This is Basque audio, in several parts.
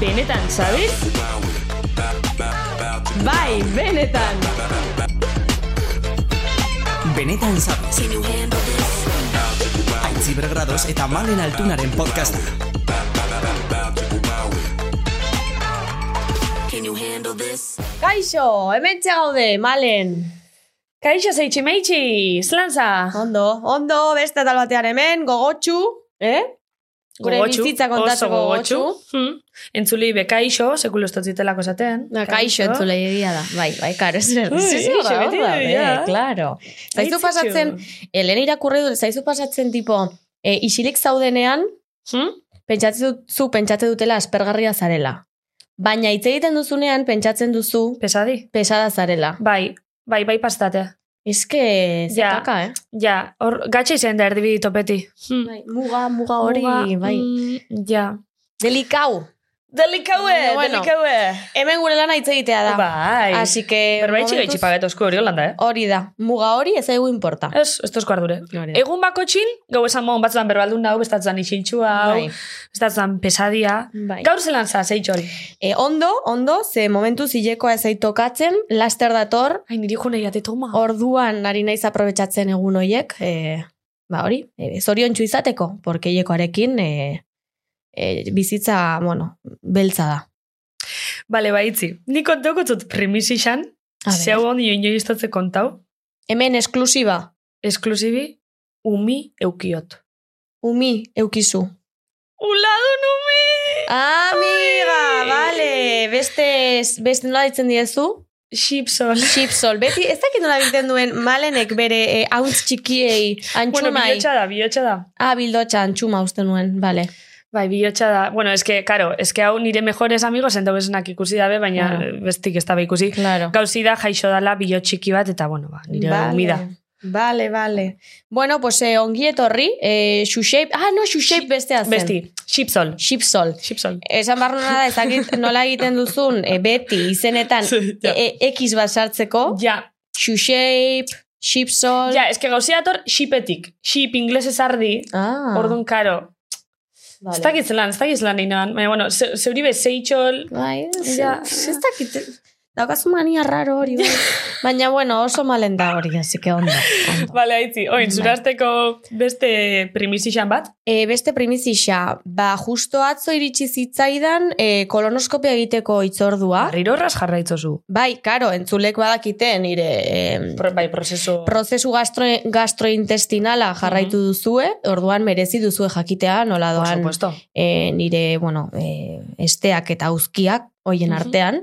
Benetan, sabes? Bai, benetan. Benetan zabez. Aitzi bergradoz eta malen altunaren podcasta. Kaixo, hemen gaude, malen. Kaixo zeitsi meitsi, zlanza. Ondo, ondo, beste tal batean hemen, gogotxu, eh? Gure Gogotsu, bizitza kontatzeko oso gogotxu. Hmm. Entzuli be kaixo, sekulo estotzitelako zaten. Na, kaixo entzule egia da. Bai, bai, karo, ez zer. Da, da, da, claro. Zaizu pasatzen, Elena irakurri dut, zaizu pasatzen tipo, e, isilik zaudenean, Hmm? pentsatzen duzu, pentsatze dutela aspergarria zarela. Baina hitz egiten duzunean, pentsatzen duzu, Pesadi? pesada zarela. Bai, bai, bai pastate. Ez que, Ja. zetaka, eh? Ja, hor, gatxe izan da erdibidito peti. Hmm. Bai, muga, muga hori, Muga, bai. mm, ja. Delikau. Delikaue, Bueno. delikaue. Hemen gure lana hitz egitea da. Bai. Así que... Berbaitxi momentuz- gaitxi pagetozko hori holanda, eh? Hori da. Muga hori ez zaigu importa. Ez, ez tozko ardure. Hori. Egun bako txin, gau esan mon batzutan berbaldun dago, bestatzen isintxua, hau, Bai. bestatzen pesadia. Bai. Gaur zelan za, zeitxol. E, ondo, ondo, ze momentu zilekoa ez tokatzen, laster dator, Ai, niri jone jate toma. orduan ari naiz aprobetsatzen egun hoiek, e, ba hori, e, zorion izateko, porque hilekoarekin e, e, bizitza, bueno, beltza da. Bale, baitzi. Ni kontauko zut ber. zeu hon join joiztatze kontau, Hemen esklusiba, esklusibi, umi eukiot. umi eukizu. Uladun umi! Amiga, vale, beste, beste nola ditzen diezu? Xipsol. Chipsol, beti ez dakit nola egiten duen malenek bere e, hauntz txikiei Bueno, antxumai. bihotxa da, bihotxa da. ah, bildotxa antxuma uste nuen, vale. Bai, bihotxa da. Bueno, eske, karo, eske hau nire mejores amigos entau esenak ikusi dabe, baina Claro. bestik ez dabe ikusi. Claro. Gauzi da jaixo dala bihot txiki bat, eta bueno, ba, nire vale. umida. Vale, vale. Bueno, pues eh, ongi etorri, eh, Shushape, ah, no, Shushape bestea zen. Besti, xipsol. Chipsol. Xipsol. Esan barro da, ez dakit nola egiten duzun, e, beti izenetan ja. e, e, X bat sartzeko, Ja, Shushape, Chipsol. ja, eske gauzi dator xipetik. Xip inglesez ardi, Ah, orduan karo. Vale. Ez dakit zelan, ez dakit zelan nahi nahan. Baina, bueno, ze- zeuri be zeitxol, Bai, ez, Ja. ez dakit. Daukazu mania raro hori, bai. Baina, bueno, oso malen da hori, así que ondo. ondo. Bale, haitzi, oin, zurazteko beste primisixan bat. E, beste primizixa, ba, justo atzo iritsi zitzaidan e, kolonoskopia egiteko itzordua. Arriro ras jarraitzozu. Bai, karo, entzulek badakite nire e, Pro, bai, prozeso... prozesu gastro, gastrointestinala jarraitu duzue, orduan merezi duzue jakitea nola Por doan supuesto. e, nire, bueno, e, esteak eta uzkiak hoien Mhm. artean.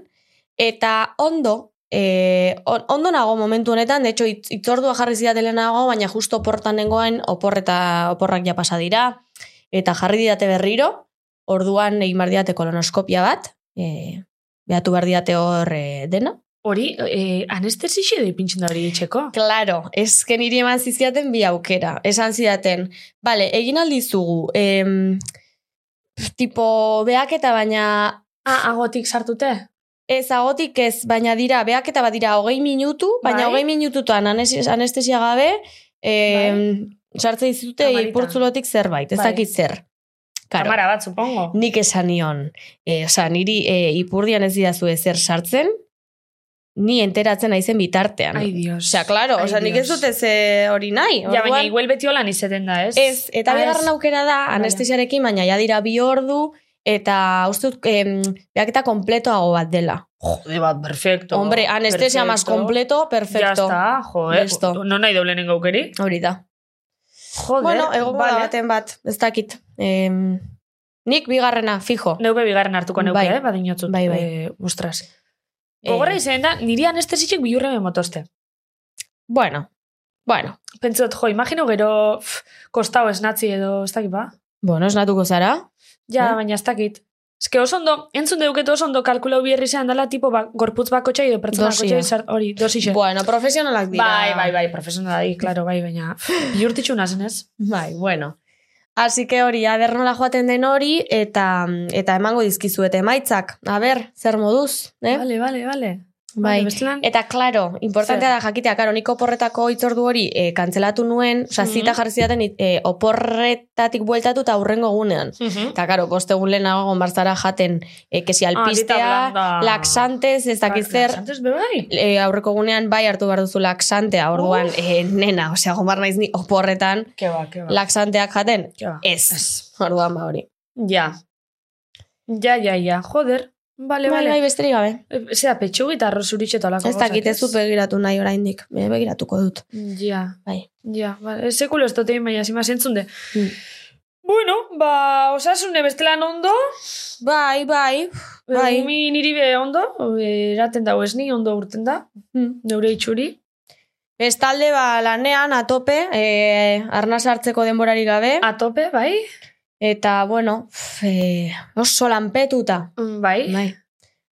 Eta ondo, e, on- ondo nago momentu honetan, de hecho, itz- itzordua jarri zidatele nago, baina justo oportan nengoen, opor eta oporrak ja pasa dira, eta jarri didate berriro, orduan egin behar didate kolonoskopia bat, e, behatu behar didate hor e, dena. Hori, eh, anestesixe da ipintzen da hori itxeko. Claro, ezken niri eman zizkiaten bi aukera. Esan zidaten, bale, egin aldizugu, em, tipo, beaketa baina Ah, agotik sartute? Ez agotik ez, baina dira, beak eta badira hogei minutu, baina Bai. hogei minututan anes- anestesia gabe, e, sartze dizute ipurtzulotik zerbait, ez Bai. dakit zer. Karo, Kamara bat, supongo. nik esan nion, e, oza, niri e, ipurdian ez didazu ezer sartzen, ni enteratzen naizen bitartean. Ai, dios. Osea, claro, Ai, osea, nik ez dute ze hori nahi. Ja, baina igual beti holan izeten da, ez? Ez, eta Ah, bigarren aukera da, anestesiarekin, baina ja dira bi ordu, eta uste dut, em, beaketa kompletoago bat dela. Jode bat, perfecto. Hombre, anestesia más Perfecto. completo, Ya perfecto. está, joe. Listo. No nahi doblenen gaukeri. Hori da. Joder, bueno, egongo da vale. baten bat, ez dakit. Em, nik bigarrena, fijo. Neupe bigarren hartuko neuke, Bai. eh? Badinotzut. Bai, bai. Eh, ostras. Eh, Gogorra izan da, niri anestesitxek bilurre motoste. Bueno, bueno. Pentsot, jo, imagino gero pff, kostau esnatzi edo, ez dakit ba? Bueno, esnatuko zara. Ja, Eh? baina ez dakit. Que oso ondo, entzun deuketu oso ondo kalkulau bierri zean dela tipo ba, gorputz bakotxa edo pertsona Dosia. bakotxa izar- hori, dosixe. Bueno, profesionalak dira. Bai, bai, bai, profesionala di, claro, bai, baina bihurtitxu nazen ez? Bai, bueno. Así que hori, aber nola joaten den hori, eta eta emango dizkizuete emaitzak. A ber, zer moduz, eh? Vale, vale, vale. Bai. bestelan, Eta, klaro, importantea da jakitea, karo, nik oporretako hitzordu hori e, kantzelatu nuen, oza, Mhm. zita jarri zidaten e, oporretatik bueltatu eta hurrengo gunean. Mhm. Eta, karo, boste egun lehenago gonbarzara jaten e, kesi Ah, alpistea, blanda. laxantes, ez dakit zer, Laxantes be bai. e, aurreko gunean bai hartu behar duzu laxantea, orduan, e, nena, osea, gombar naiz ni oporretan Ke ba, ke ba. laxanteak jaten, Ke ba. ez. Ez. Orduan ba hori. Ja. Ja, ja, ja. Joder. Vale, Bai, bai, besterik gabe. E, Zera, petxu gitarro zuritxe talako Ez dakit ez begiratu nahi oraindik. Be- Begiratuko dut. Ja. Bai. Ja, vale. Sekulo ez dut egin baina zima zentzunde. Mm. Bueno, ba, osasune bestelan ondo, Bai, bai. Bai. bai. mi niri be ondo, e, eraten dago ez ni, ondo urten da, Mm. neure itxuri. Bestalde ba lanean atope, eh, arnaz hartzeko denborari gabe A tope, bai? Eta bueno, pf, eh, oso lanpetuta. Mm, Bai. Bai.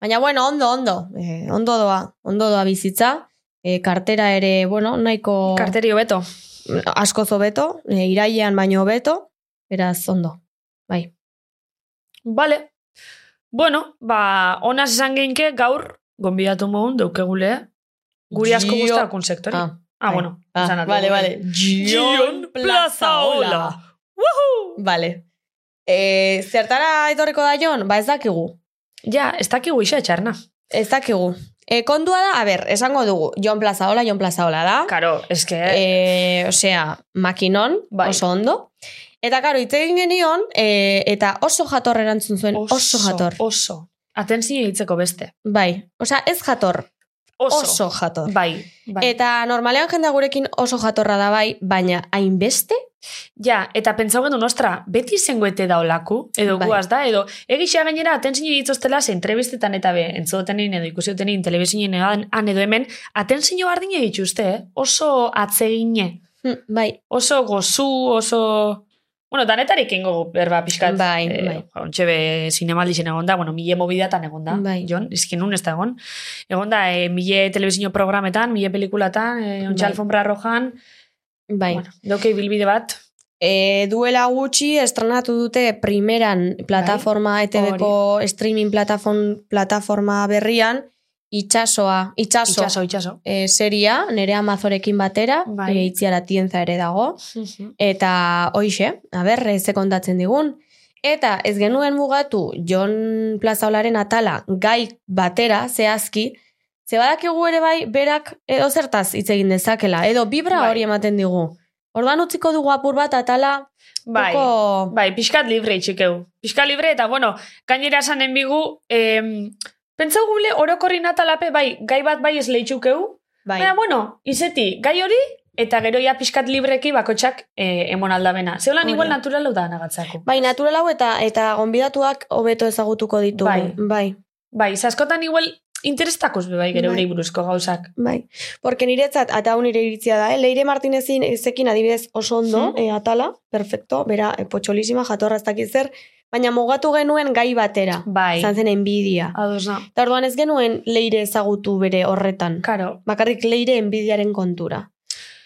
Baina bueno, ondo, ondo. Eh, ondo doa, ondo doa bizitza. Eh, kartera ere, bueno, nahiko Karterio beto. asko zobeto, eh, irailean baino beto, beraz ondo. Bai. Vale. Bueno, ba, honaz esan geinke gaur, gonbidatu mogun, daukegule, guri asko Gio- guztakun sektori. Ah, Ah, bai. bueno. Ah, vale, vale. Gion Plazaola. Woohoo! Vale. Eh, zertara etorriko da Jon? Ba ez dakigu. Ja, ez dakigu isa etxarna. Ez dakigu. E, kontua da, a ber, esango dugu, Jon Plazaola, Jon Plazaola da. Karo, eske... E, osea, makinon, Bai. oso ondo. Eta karo, hitz egin genion, e, eta oso jator erantzun zuen, oso, jator. Oso. Atentzio hitzeko beste. Bai, osea, ez jator, Oso. oso jator. Bai, bai. Eta normalean jendea gurekin oso jatorra da bai, baina hainbeste, Ja, eta pentsau gendu nostra, beti zengoete da olaku, edo Bai. guaz da, edo egisa gainera atentzio ditzoztela ze entrevistetan eta be, entzutenin edo ikusi dutenin telebizinen han han edo hemen, atentzio bardine dituzte, eh? oso atzegine, hm, bai, oso gozu, oso... Bueno, danetarik ingo berba pixkat. Bai, eh, bai. Ontxe be zinemaldixen egon da, bueno, mile mobidatan egon da, Bai. Jon, izkin nun ez da egon. Egon da, e, mile telebizio programetan, mile pelikulatan, e, ontxe Bai. alfombra rojan, bai. bueno, doke bilbide bat, E, duela gutxi estrenatu dute primeran plataforma ETV-ko streaming plataform, plataforma berrian itxasoa, itxaso, itxaso, itxaso. E, seria, nere Amazorekin batera, Bai. e, itziara tienza ere dago, eta hoixe, a ber, e, ze kontatzen digun. Eta ez genuen mugatu Jon Plazaolaren atala gai batera, zehazki, ze badakigu ere bai, berak edo zertaz hitz egin dezakela, edo vibra Bai. hori ematen digu. Orduan utziko dugu apur bat atala, Bai, poko... bai, pixkat libre itxikeu. Pixkat libre, eta bueno, gainera esanen bigu, em, pentsau gule orokorri natalape, bai, gai bat bai ez leitxukeu, bai. baina bueno, izeti, gai hori, eta gero ja pixkat libreki bakotxak eh, emon aldabena. Zeulan Hori igual da. naturalau da nagatzako. Bai, natural hau eta eta gonbidatuak hobeto ezagutuko ditugu. Bai. bai. Bai, zaskotan igual interestakuz be bai gero Bai. buruzko gauzak. Bai, porque niretzat, eta hau nire iritzia da, eh? Leire Martinezin ezekin adibidez oso ondo, Mhm. eh, atala, perfecto, bera, eh, potxolisima, jatorra ez dakit zer, baina mugatu genuen gai batera, Bai, izan zen enbidia. ados na. Eta orduan ez genuen leire ezagutu bere horretan, Karo, bakarrik leire enbidiaren kontura.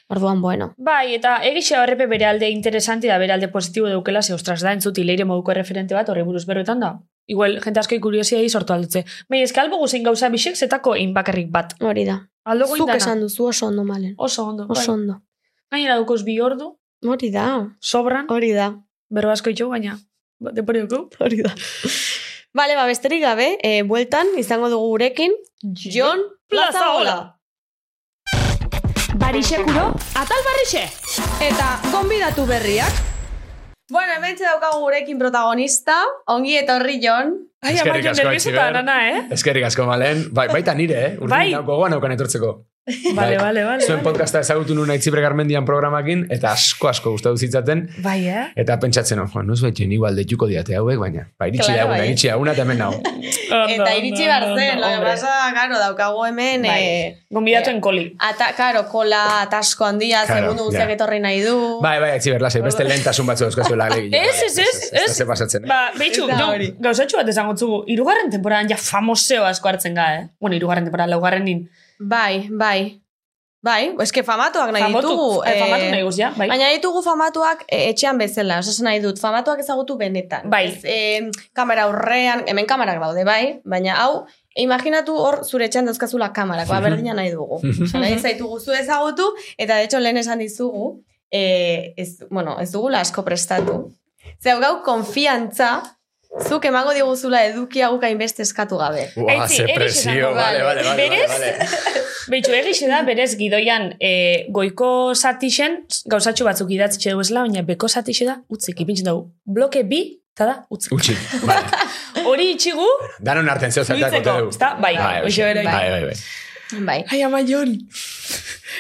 Orduan, bueno, Bai, eta egixe horrepe bere alde interesanti da bere alde positibo deukela, ze ostras da entzuti leire moduko referente bat horre buruz berroetan da. Igual, jente asko ikuriosia sortu aldutze. Baina, ezka albo guzein gauza bisek zetako egin bakarrik bat. hori da. Aldo Zuk goindana. esan duzu oso ondo malen. Oso ondo. Oso bai. ondo. Gainera dukuz bi ordu, Hori da, sobran, hori da. berro asko itxu, baina, ba, deporioko. Hori da. Bale, ba, besterik gabe, e, bueltan izango dugu gurekin, Jon Plazaola. Barixekuro, atal barrixe! Eta gonbidatu berriak. Bueno, hemen daukagu gurekin protagonista, ongi etorri Jon. Ai, Eskerrik ama, jo asko, nervioso Itziber. eta nana, eh? Eskerrik asko malen, bai, baita nire, eh? Urdin Bai. bai. gogoan aukan etortzeko. Vale, Bai. vale, vale. Zuen vale. podcasta ezagutu nuna itzibre garmendian programakin, eta asko asko gustatu zitzaten, Bai, eh? eta pentsatzen, oh, no ez baitxen igual deituko diate hauek, baina, ba, iritsi Claro, da, eguna, bai. iritsi da, eguna eta hemen nago. Eta iritsi behar zen, lo que pasa, claro, daukagu hemen, Bai. eh, Gonbidatuen koli. ata, claro, kola, atasko handia, Claro, segundu guztiak etorri nahi du. Bai, bai, itziber, lasai, beste lehentasun batzu euskazu laglegile. Ez, ez, ez, ez. Ez, pasatzen. Ba, behitxu, gauzatxu bat esango tzugu, irugarren temporadan ja famoseo asko hartzen ga, eh? Bueno, irugarren temporadan, laugarren. Bai, bai. Bai, eske famatuak nahi Famatu, ditugu. eh, eh, famatu nahi guz, ja, bai. Baina ditugu famatuak eh, etxean bezala, osasun nahi dut, famatuak ezagutu benetan. Bai. Ez, eh, kamera aurrean, hemen kamerak daude, bai, baina hau Imaginatu hor zure etxean dauzkazula kamarak, ba, berdina nahi dugu. Osa, nahi zaitugu zu ezagutu, eta de hecho lehen esan dizugu, eh, ez, bueno, ez dugula asko prestatu. Zer gau konfiantza, zuk emango diguzula edukia guk hainbeste eskatu gabe. Ua, ze presio, izango, vale, vale, vale, Berez? vale, vale. Beitxu, egixe da, berez gidoian e, goiko zatixen gauzatxo batzuk idatzitxe dugu esela, baina beko zatixe da, utzik, ipintzen dugu. Bloke bi, eta da, utzik. Utsi, vale. Hori itxigu, Danon arten zeo Fluitzeko, dugu. ezta? Bai, hoxe bere. bai, bai, bai. Bai. Ai, ama jon.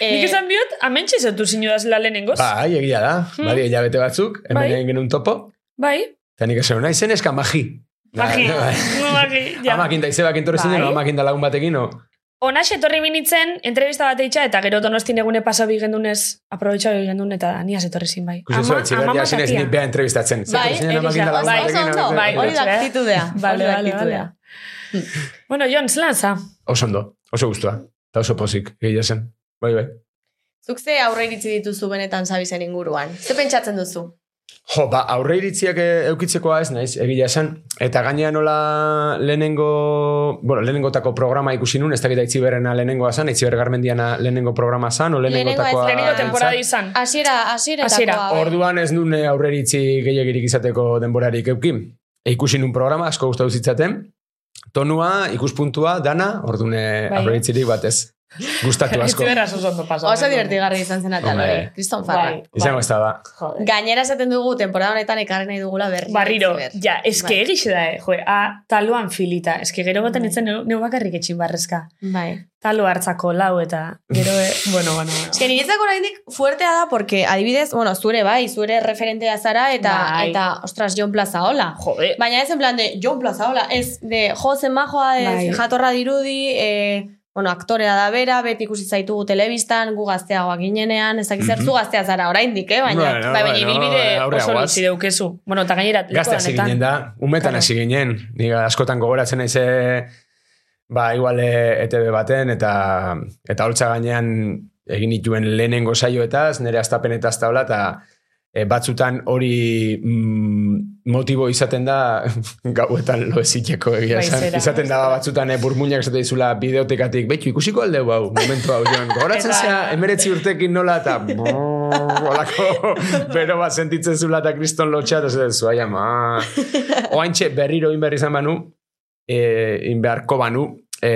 Eh, Nik esan biot, amentxe zetu zinudaz la lehenengoz. Bai, egia da. Badi, hilabete batzuk, hemen Bai. egin genuen topo. Bai, Eta nik esan, nahi zen eska magi. magi, Bai. magi, ja. Amakin da izebak intorre Bai. zinen, amakin da lagun batekin, o? Onaxe etorri binitzen, entrevista bat eitxa, eta gero donostin egune pasa bi gendunez, aprobetxa bi gendun, eta niaz etorri zin bai. Ikusi zu, etxiberria zinez nik beha entrevistatzen. Bai, da lagun bai, bai, hori da bai. aktitudea. Da vale, aktitudea. Bueno, Jon, zelan za? Oso ondo, oso gustua. Eta oso pozik, egia zen. Bai, bai. Zuk ze aurre iritzi dituzu benetan zabizen inguruan? Ze pentsatzen duzu? Jo, ba, aurre iritziak eh, eukitzekoa ez naiz, egia esan. Eta gainean nola lehenengo, bueno, lehenengotako programa ikusi nun, ez dakit aitziberrena lehenengoa zan, aitziber garmendiana lehenengo programa zan, o lehenengotakoa... Lehenengoa ez, Lehenengo temporada zan. izan. Hasiera, hasiera Hasiera. Orduan ez nun eh, aurre iritzi gehiagirik izateko denborarik eukin. E, ikusi nun programa, asko gustatu zitzaten. Tonua, ikuspuntua, dana, ordune Bai. aurre iritzirik batez. Gustatu asko. Itziberra oso ondo. Oso divertigarri izan zen atal hori. Kriston farra. Bai. Izango ez da. Gainera esaten dugu temporada honetan ekarri nahi dugula berri. Barriro, ja, eske Bai. egixe da, eh, jo, a, taloan filita, eske gero baten itzen neu, neu bakarrik etxin barrezka. Bai. Talo hartzako lau eta gero, e, bueno, bueno, bueno. Eske niretzako oraindik fuertea da porque adibidez, bueno, zure bai, zure referentea zara eta Bai. eta ostras Jon Plaza hola. Jode, Baina ez en plan de Jon Plaza hola, ez de jo zen majoa, ez Bai. jatorra dirudi, eh, bueno, aktorea da bera, beti ikusi zaitugu telebistan, gu gazteagoak ginenean, ez dakiz zer zu gaztea zara oraindik, eh? Baina, Bueno, bai, baina bueno, ibilbide aurrera oso goaz. litzi deukezu. Bueno, eta gainera, Gazte hasi ginen da, umetan hasi ginen. Ni askotan gogoratzen naize ba, igual eh, ETV baten, eta eta holtza gainean egin dituen lehenengo saioetaz, nire astapenetaz taula, eta e, batzutan hori mm, motibo izaten da gauetan lo eziteko egia esan. Izaten da batzutan e, burmuinak esate dizula bideotekatik, betxu ikusiko alde hau, momentu hau joan. Gogoratzen Eta- zea, emeretzi urtekin nola, eta olako bero bat sentitzen zula eta kriston lotxa, eta zaten zua, ama. Oaintxe berriro inberri izan banu, e, inbeharko banu, e,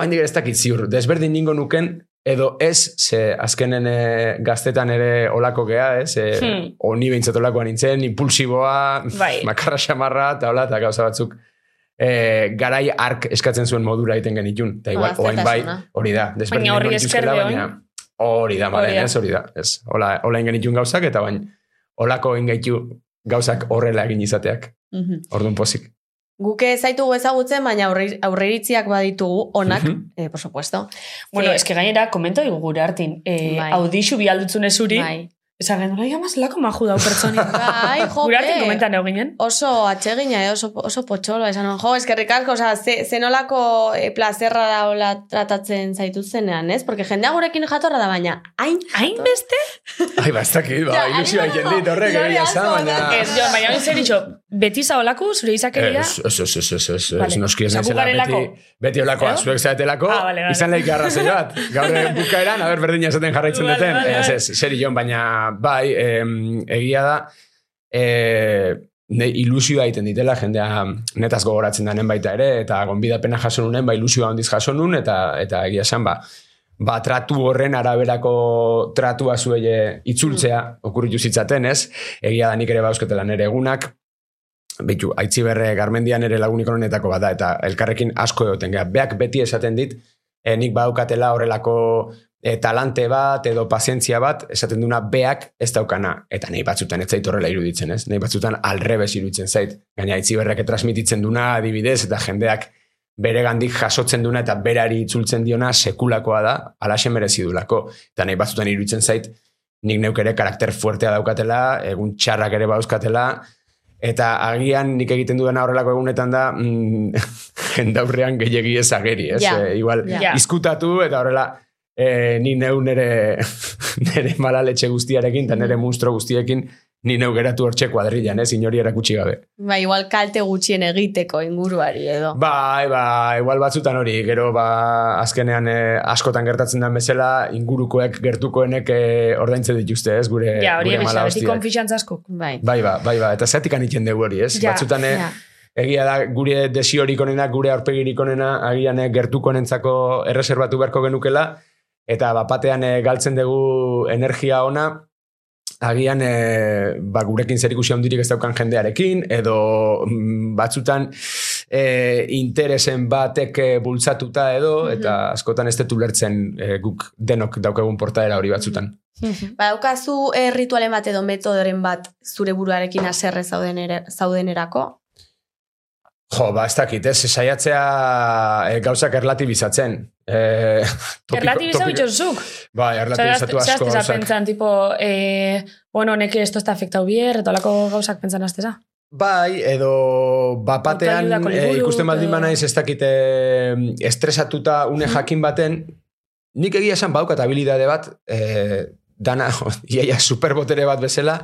oaindik ez dakit ziur, desberdin ningo nuken, edo ez, ze azkenen e, gaztetan ere olako gea, ez? E, Hmm. Oni behintzat olakoa nintzen, impulsiboa, Bai. makarra xamarra, eta hola, eta gauza batzuk. E, garai ark eskatzen zuen modura egiten genitun. Eta igual, Ah, oain bai, hori da. Desberdin Baina horri nengo nituzkela, esker baina Hori da, malen, Hori ez, hori da. Ez, hola, hola ingenitun gauzak, eta bain, holako ingaitu gauzak horrela egin izateak. Mhm. Orduan pozik. Guke zaitugu ezagutzen, baina aurre- aurreiritziak baditugu, onak, Mhm. eh, por supuesto. Bueno, Ze- eske gainera, komento digu gure hartin. E, Bai. Audixu bi aldutzune zuri, Bai. Esan gendu, nahi amaz lako maju dau pertsoni. Bai, jope. Gure hartin komentan egu ginen. Oso atsegina, eh, oso, oso potxolo, esan jo, eskerrik asko, oza, ze, zenolako e, plazerra da hola tratatzen zaituzenean, ez? Porque jendea gurekin jatorra da, baina, hain, Hain beste? Ai, ba, ez dakit, ba, Ja, ilusioa ari egiten dit, horrek egia asko, baina... Ez, jo, baina hori zer ditxo, beti zaolako, zure izakeria, Ez, ez, ez, ez, ez, ez, Vale. ez, noski ez naizela beti, beti olakoa, Eh? zuek zaetelako, Ah, vale, vale. izan lehik arrazoi bat, gaur bukaeran, haber berdina esaten jarraitzen duten, ez, ez, zer jon, baina bai, em, egia da, e, ne, ilusioa egiten ditela, jendea netaz gogoratzen danen baita ere, eta gonbidapena jaso nunen, ba, ilusioa handiz jaso nun, eta, eta egia esan, ba, ba, tratu horren araberako tratua zuele itzultzea okurritu zitzaten, ez? Egia da nik ere bausketela nere egunak, Bitu, aitziberre garmendian ere lagunik honetako bada, eta elkarrekin asko egoten geha. Beak beti esaten dit, e, nik badaukatela horrelako e, talante bat edo pazientzia bat, esaten duna beak ez daukana. Eta nahi batzutan ez zait horrela iruditzen, ez? Nahi batzutan alrebes iruditzen zait. Gaina aitziberrek transmititzen duna adibidez, eta jendeak bere gandik jasotzen duna eta berari itzultzen diona sekulakoa da, alaxe merezi dulako. Eta nahi batzutan iruditzen zait, nik neuk ere karakter fuertea daukatela, egun txarrak ere bauzkatela, eta agian nik egiten dudana horrelako egunetan da mm, jendaurrean gehiagi ez ageri, ez? Ja, E, igual, ja. izkutatu eta horrela e, ni neu nere, nere malaletxe guztiarekin eta nere monstro guztiekin ni neu geratu hortxe kuadrillan, ez, inori erakutsi gabe. Ba, igual kalte gutxien egiteko inguruari edo. Bai, ba, igual batzutan hori, gero ba, azkenean eh, askotan gertatzen den bezala, ingurukoek gertukoenek eh, ordaintzen dituzte, ez, gure, Ja, hori gure egisa, mala beti hostiak. konfixantza asko. Bai. Bai, ba, bai, ba, eta zeatik anitzen dugu hori, ez? Ja, Batzutan, eh, ja. egia da, gure desiorik onena, gure aurpegirik onena, agian eh, gertuko honentzako erreserbatu beharko genukela, eta bapatean eh, galtzen dugu energia ona, agian e, ba, gurekin zer ikusi handirik ez daukan jendearekin, edo mm, batzutan e, interesen batek bultzatuta edo, eta askotan ez detu lertzen e, guk denok daukagun portaera hori batzutan. Badaukazu eh, ritualen bat edo metodoren bat zure buruarekin aserre zaudenere, zaudenerako? Jo, ba, ez dakit, ez, saiatzea e, gauzak erlatibizatzen. E, Erlatibizau itxosuk. Bai, erlatibizatu asko Zehazteza gauzak. pentsan, tipo, eh, bueno, neke esto está afectau bier, eta olako gauzak pentsan azteza. Bai, edo bapatean e, ikusten baldin edo- banaiz ez dakite estresatuta une jakin baten, nik egia esan baukat habilidade bat, e, dana, iaia superbotere bat bezala,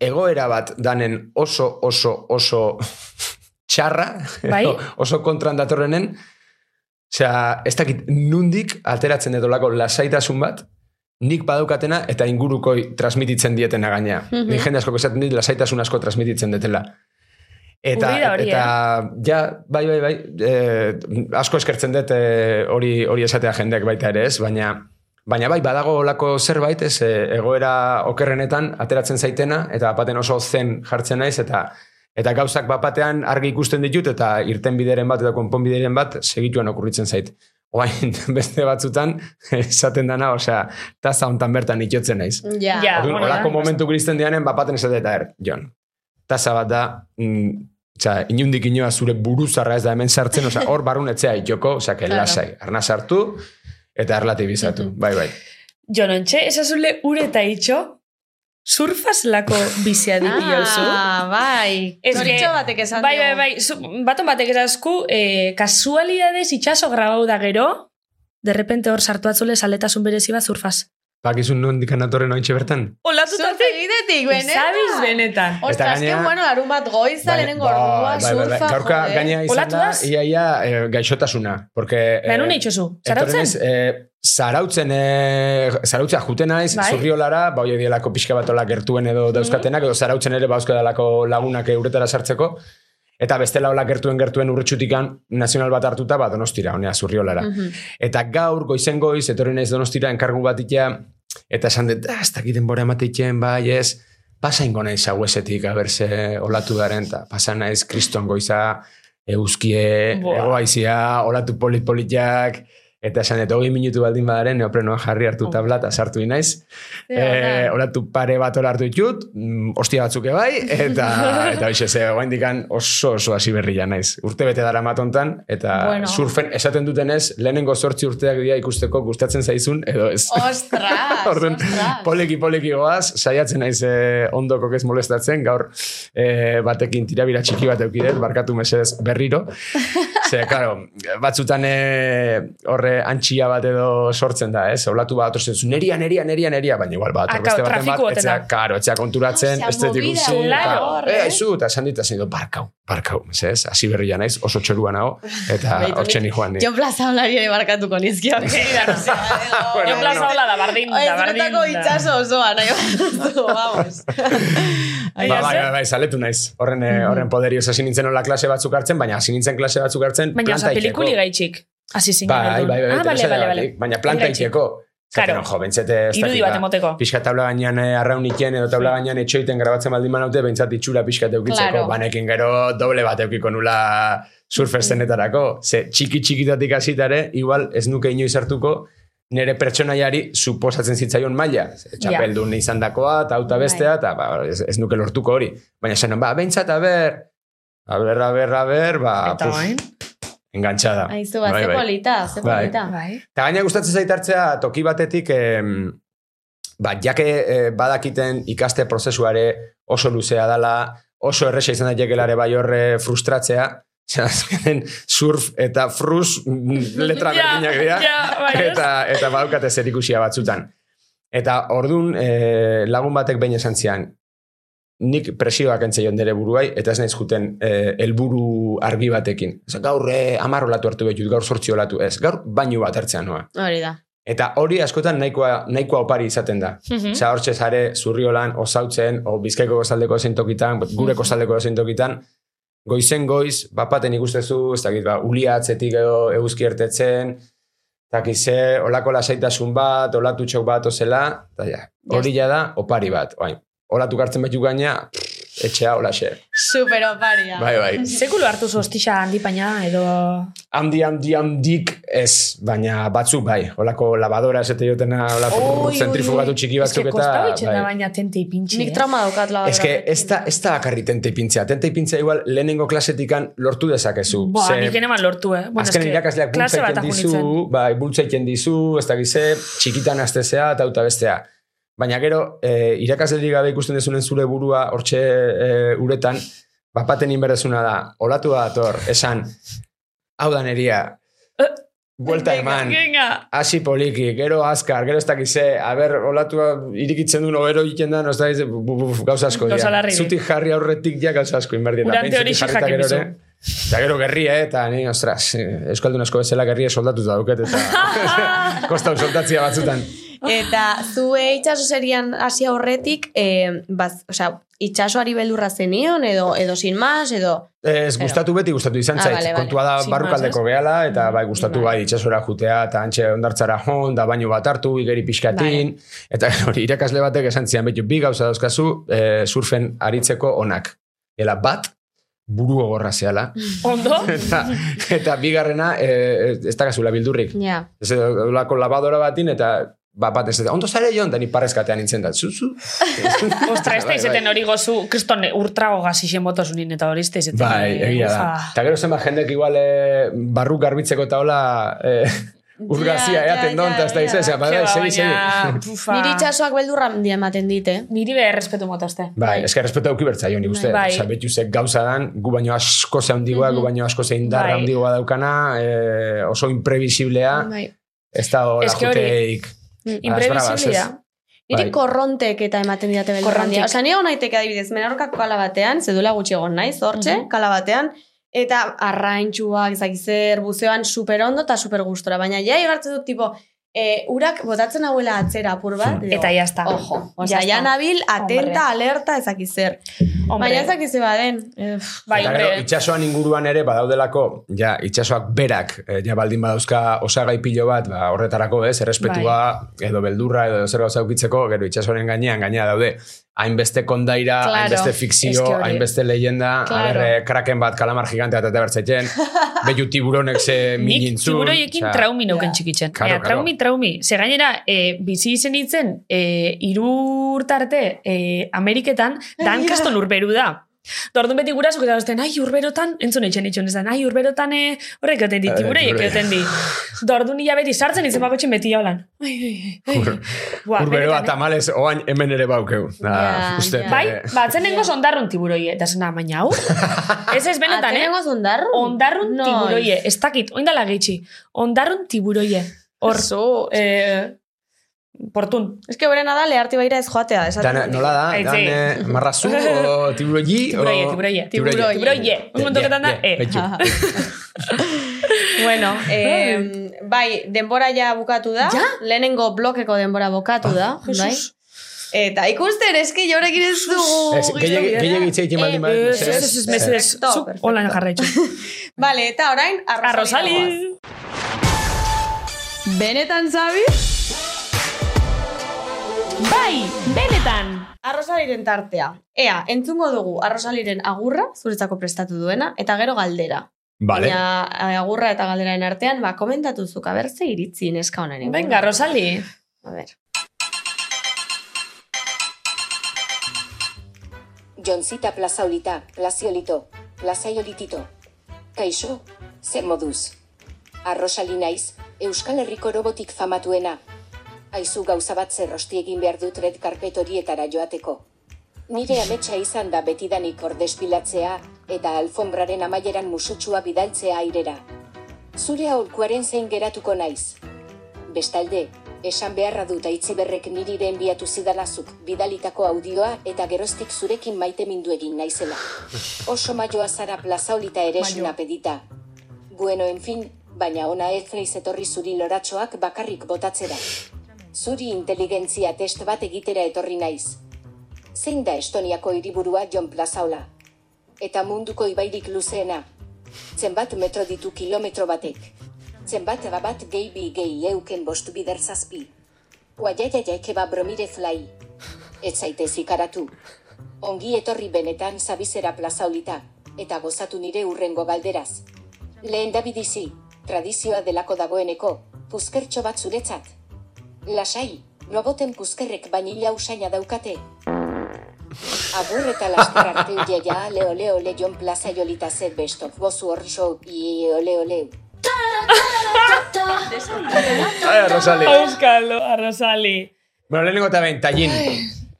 egoera bat danen oso, oso, oso txarra, Bai. oso kontran datorrenen, Osea, ez dakit nundik ateratzen edolako lasaitasun bat, nik badaukatena eta ingurukoi transmititzen dietena gaina. Mhm. Nik jende asko esaten dit lasaitasun asko transmititzen detela. Eta, hori, eta ja, bai, bai, bai, eh, asko eskertzen dut eh, hori hori esatea jendeak baita ere ez, baina Baina bai, badago olako zerbait, ez, eh, egoera okerrenetan ateratzen zaitena, eta bapaten oso zen jartzen naiz, eta eta gauzak bapatean argi ikusten ditut, eta irten bideren bat, eta konponbideren bat, segituan okurritzen zait. Oain, beste batzutan, esaten dana, osea, taza hontan bertan itotzen naiz. Ja. Ja. Orduan, bueno, olako ja. momentu kristen dianen, bapaten esate eta er, Jon, taza bat da, mm, Osea, inundik inoa zure buruzarra ez da hemen sartzen, osea, hor barrun etzea itxoko, osea, que Claro. lasai, arna sartu, eta erlatibizatu, bai, bai. Jonontxe, esazule ure eta itxo, surfaz lako bizia dipi jauzu. Ah, bai. Ez que- batek esan Bai, bai, bai, zu, baton batek esazku, eh, kasualidades itxaso grabau da gero, de repente hor sartu atzule saletasun berezi bat surfaz. Bakizun non dikan atorren ointxe bertan? Olatutatik, Zurtegidetik, benetan. Zabiz benetan. Ostras, gainera- que bueno, larun bat goiza, lehenengo ordua, surfa, Gaurka jode. gaina izan da, ia, ia, eh, gaixotasuna. Porque, eh, Baina nun itxozu, zarautzen? etorrenez, eh, zarautzen, eh, zarautzea juten naiz, Bai. zurriolara, ba, hoi dielako pixka batola gertuen edo dauzkatenak, edo zarautzen ere bauzko dalako lagunak uretara sartzeko, eta bestela hola gertuen gertuen urretxutikan nazional bat hartuta, ba, donostira, honea, zurriolara. Mhm. Eta gaur, goizen goiz, etorri naiz donostira, enkargu bat itea, eta esan dut, ah, ez dakit denbora emateiten, bai, ez, pasa ingo naiz hauesetik, aberse olatu garen, eta pasa naiz kriston goiza, euskie, egoaizia, olatu polit-politiak, eta esan dut, hogei minutu baldin badaren, neoprenoa jarri hartu tabla, eta sartu inaiz. Eh, olatu pare bat hor hartu ditut, mm, ostia batzuk bai, eta, eta hoxe, ze, oaindikan oso oso hasi berria naiz. Urte bete dara matontan, eta Bueno. surfen esaten dutenez, lehenengo sortzi urteak dira ikusteko gustatzen zaizun, edo ez. Ostras, Orduan, poliki poliki goaz, saiatzen naiz eh, ondoko ez molestatzen, gaur eh, batekin tirabira txiki bat eukidet, barkatu mesedez berriro. Ze, claro, batzutan eh, horre antxia bat edo sortzen da, ez? Olatu bat otortzen zu, neria, neria, neria, neria, baina igual bat, Ah, beste baten bat, etzea, karo, etzea konturatzen, ez dut ikusi, eta, hor, eh, eta esan dit, esan dit, barkau, barkau, ez? Hasi berria naiz, oso txorua nago, eta Beitu, hortxe ni joan ni. Jon Plaza hablari ere barkatuko nizkio. Bueno, Jo plaza hola da, bardin, da, bardin. Ezretako itxaso osoa, nahi bat, vamos. Ba, bai, bai, bai, saletu naiz. Horren, eh, horren poderioz hasi nintzen hola klase batzuk hartzen, baina hasi nintzen klase batzuk hartzen Baina, oza, planta itxeko. pelikuli gaitxik. Asi zingen. Bai, bai, bai, Ah, bale, bale, bale. Baina planta itxeko. Claro. Zaten, jo, bentsete, ez Irudi bat ba, emoteko. Pixka tabla gainean eh, arrauniken edo tabla gainean etxoiten grabatzen baldin manaute, bentsat itxura pixka eukitzeko. Claro. Banekin gero doble bat eukiko nula surfestenetarako. Ze txiki txikitatik hasitare, igual ez nuke inoiz hartuko, nire pertsonaiari suposatzen zitzaion maila. Txapeldun izan dakoa, eta auta bestea, eta ba, ez, ez nuke lortuko hori. Baina zen, ba, bentsat, a ber, a ber, a ber, a ber, ba, Eta puf, bain. engantzada. Aizu, bat, Bai, ze bai. polita, ze Bai. polita. Bai. Eta gaina gustatzen zait hartzea toki batetik em, ba, jake eh, badakiten ikaste prozesuare oso luzea dala, oso erresa izan daitekelare bai horre frustratzea, azkenen surf eta frus mm, letra Ja, berdinak dira, ja, bai, eta, eta badaukate zer ikusia batzutan. Eta ordun eh, lagun batek behin esan zian, nik presioak entzeion dere buruai, eta ez naiz juten eh, helburu argi batekin. Osa, gaur eh, amar olatu hartu behitut, gaur sortzi olatu ez. Gaur bainu bat hartzean noa. Hori da. Eta hori askotan nahikoa, nahikoa opari izaten da. Mhm. Osea, hortxe zare, zurriolan, osautzen, o bizkaiko gozaldeko zein tokitan, gure kostaldeko zein tokitan, goizen goiz, bapaten ikustezu, ez dakit, ba, ulia atzetik edo eguzki ertetzen, dakize, olako lasaitasun bat, olatutxok bat ozela, eta ja, hori ja da, opari bat. Oain, olatu gartzen betu gaina, etxea olaxe. Super oparia. Bai, bai. Sekulo hartu zu hostixa handi paina edo... Handi, handi, handik ez, baina batzuk bai. Olako lavadora esete jotena, olako Oi, zentrifugatu txiki Ez que batzuk eta... itxen da bai. baina tente ipintxi, Nik eh? trauma daukat la Ez que ez da, ez da bakarri tente ipintzea. Tente ipintzea igual lehenengo klasetikan lortu dezakezu. Ba, Ze- nik eneman lortu, eh? Bueno, Azken irakasleak klase bultza bat egiten dizu, bai, bultza egiten dizu, ez da gize, txikitan aztezea eta auta bestea. Baina gero, e, irakaslerik gabe ikusten dezunen zure burua hortxe e, uretan, bapaten inberezuna da, olatu da dator, esan, hau da neria, buelta eman, hasi poliki, gero azkar, gero ez dakize, a ber, olatua irikitzen du nobero egiten da, no ez dakize, gauza asko dira. Zutik jarri aurretik ja gauza asko inberdi. Urante hori bizu. Eta gero gerria, eh, eta ni, ostras, eh, Euskaldun asko bezala gerria soldatuta dauket, eta kostau soldatzia batzutan. Eta zu itxaso serian hasi aurretik, eh, baz, osea, itxasoari beldurra zenion, edo, edo sin más, edo... Ez gustatu beti gustatu izan Ah, zait. vale, vale. Kontua da Sin barrukaldeko gehala, eta bai gustatu Bai. bai itxasora jutea, eta antxe ondartzara hon, da baino bat hartu, igeri pixkatin, eta hori irakasle batek esan zian, betu bi gauza dauzkazu, eh, surfen aritzeko onak. Ela bat, buru gogorra zehala. Ondo? eta, eta bigarrena, eh, ez dakazula bildurrik. Ja. Ez olako lavadora batin, eta ba, bat ez ondo zare joan, da ni parrezkatean nintzen da, zuzu. Ostra, ez da izeten hori gozu, kriston urtrago gazixen botosunin eta hori ez da izeten. Bai, egia da. Eta gero zenbat jendek igual eh, barruk garbitzeko eta hola eh, urgazia Ja, ja, eaten don, eta ez da ja, izan, ja. bai, bai, segi, segi. Niri itxasoak beldurra handia ematen dit, eh? Niri be errespetu motazte. Bai, esker respetu auki bertza nik uste. Bai. Osa, betu zek gauza dan, gu baino asko ze handigoa, gu baino asko ze indarra Bai. handigoa daukana, eh, oso imprevisiblea, Bai. ez da Eske hori- juteik. Imprevisibilia. Niri Bai. korrontek eta ematen didate Korrontik. handia. Osa, ni egon naiteke adibidez, menarrokako kala batean, zedula gutxi egon naiz, hortxe, Mhm. kala batean, eta arraintxuak, ezakizer, buzeoan super ondo eta super gustora. Baina ja igartzen dut, tipo, e, urak botatzen hauela atzera apur bat. Digo, Eta ya está. Ojo, osea, Ya ja está. nabil, atenta, Hombre. alerta, ezakizer. Hombre, Baina ezakize baden. bai, eta gero, itxasoan inguruan ere badaudelako, ja, itxasoak berak, eh, ja baldin badauzka osagai pilo bat, ba, horretarako ez, errespetua, Bai. edo beldurra, edo zer gauza ukitzeko, gero itxasoren gainean, gainea daude, hainbeste kondaira, Claro. hainbeste fikzio, hainbeste leyenda, Claro. a ber, eh, kraken bat, kalamar gigante bat eta bertzetzen, behiu tiburonek ze Nik minintzun. tiburoiekin osea, traumi neuken Ja. txikitzen. Claro, Ea, claro. traumi, traumi. Ze gainera, e, bizi izen itzen, e, irurtarte e, Ameriketan, dan kaston urberu da. Da orduan beti gurasok eta beste, ai, urberotan, entzun eitzen eitzen ez da, ai, urberotan e, horrek egoten di, Eh, tibureiek tiburoi. egoten di. Da orduan nila beti sartzen izen bakotxen beti haulan. Buah, Urberoa benetan, eh. tamales oain hemen ere baukeu. Da, Ja, uste, ja. Bai, eh, batzen nengo ondarrun tiburoie, eta zena, baina hau? Ez ez benetan, eh? Zondarru? Ondarrun Noiz. tiburoie, ez dakit, oindala gehitxi. Ondarrun tiburoie. Hor, Zo, eh, portun. Ez que berena da leharti baira ez joatea. esaten Dan, dut. nola da? Aitzi. Dan, eh, marrazu o tiburoyi? O- tiburoie. Tiburoie. Tiburoie. Un montoketan da, e. Bueno, eh, bai, denbora ja bukatu da. Ja? Lehenengo blokeko denbora bukatu da. Ah, bai. Eta ikusten, eski jorekin ez dugu. Ez, gehiagik gehiagik baldin Eh, bad, Ez, ez, ez, ez, Zuk online jarraitzu. Vale, eta orain. Arrozali. Benetan, Zabi? Bai, benetan. Arrozaliren tartea. Ea, entzungo dugu arrozaliren agurra, zuretzako prestatu duena, eta gero galdera. Vale. Baina eh, agurra eta galderaren artean, ba, komentatu zuk, abertze iritzi neska honen. Venga, Rosali. A ver. Jonzita plazaolita, plaziolito, plazaiolitito. Kaixo, zer moduz? Arrosali naiz, Euskal Herriko robotik famatuena. Aizu gauza bat zerrosti egin behar dut red karpet horietara joateko. Nire ametsa izan da betidanik ordespilatzea, eta alfombraren amaieran musutsua bidaltzea airera. Zure aurkuaren zein geratuko naiz. Bestalde, Esan beharra dut aitziberrek nirire enbiatu zidanazuk bidalitako audioa eta geroztik zurekin maite mindu egin naizela. Oso maioa zara plazaolita ere esuna pedita. Bueno, en fin, baina ona ez naiz etorri zuri loratxoak bakarrik botatzera. Zuri inteligentzia test bat egitera etorri naiz. Zein da Estoniako hiriburua Jon Plazaola? Eta munduko ibairik luzeena. Zenbat metro ditu kilometro batek. Zenbat bat gehi bi gehi euken bost bider zazpi. Uaiaiaiak eba bromire fly. Ez zaitez ikaratu. Ongi etorri benetan zabizera plazaolita, eta gozatu nire urrengo galderaz. Lehen dabidizi, tradizioa delako dagoeneko, puzkertxo bat zuretzat. Lasai, roboten puzkerrek bainila usaina daukate. Agur eta laster arte uia leo leo lejon plaza jolita zet best of bozu hor show i ole ole. Ai, Rosali. Euskalo, arrozali. Bueno, lehenengo eta behin, tallin.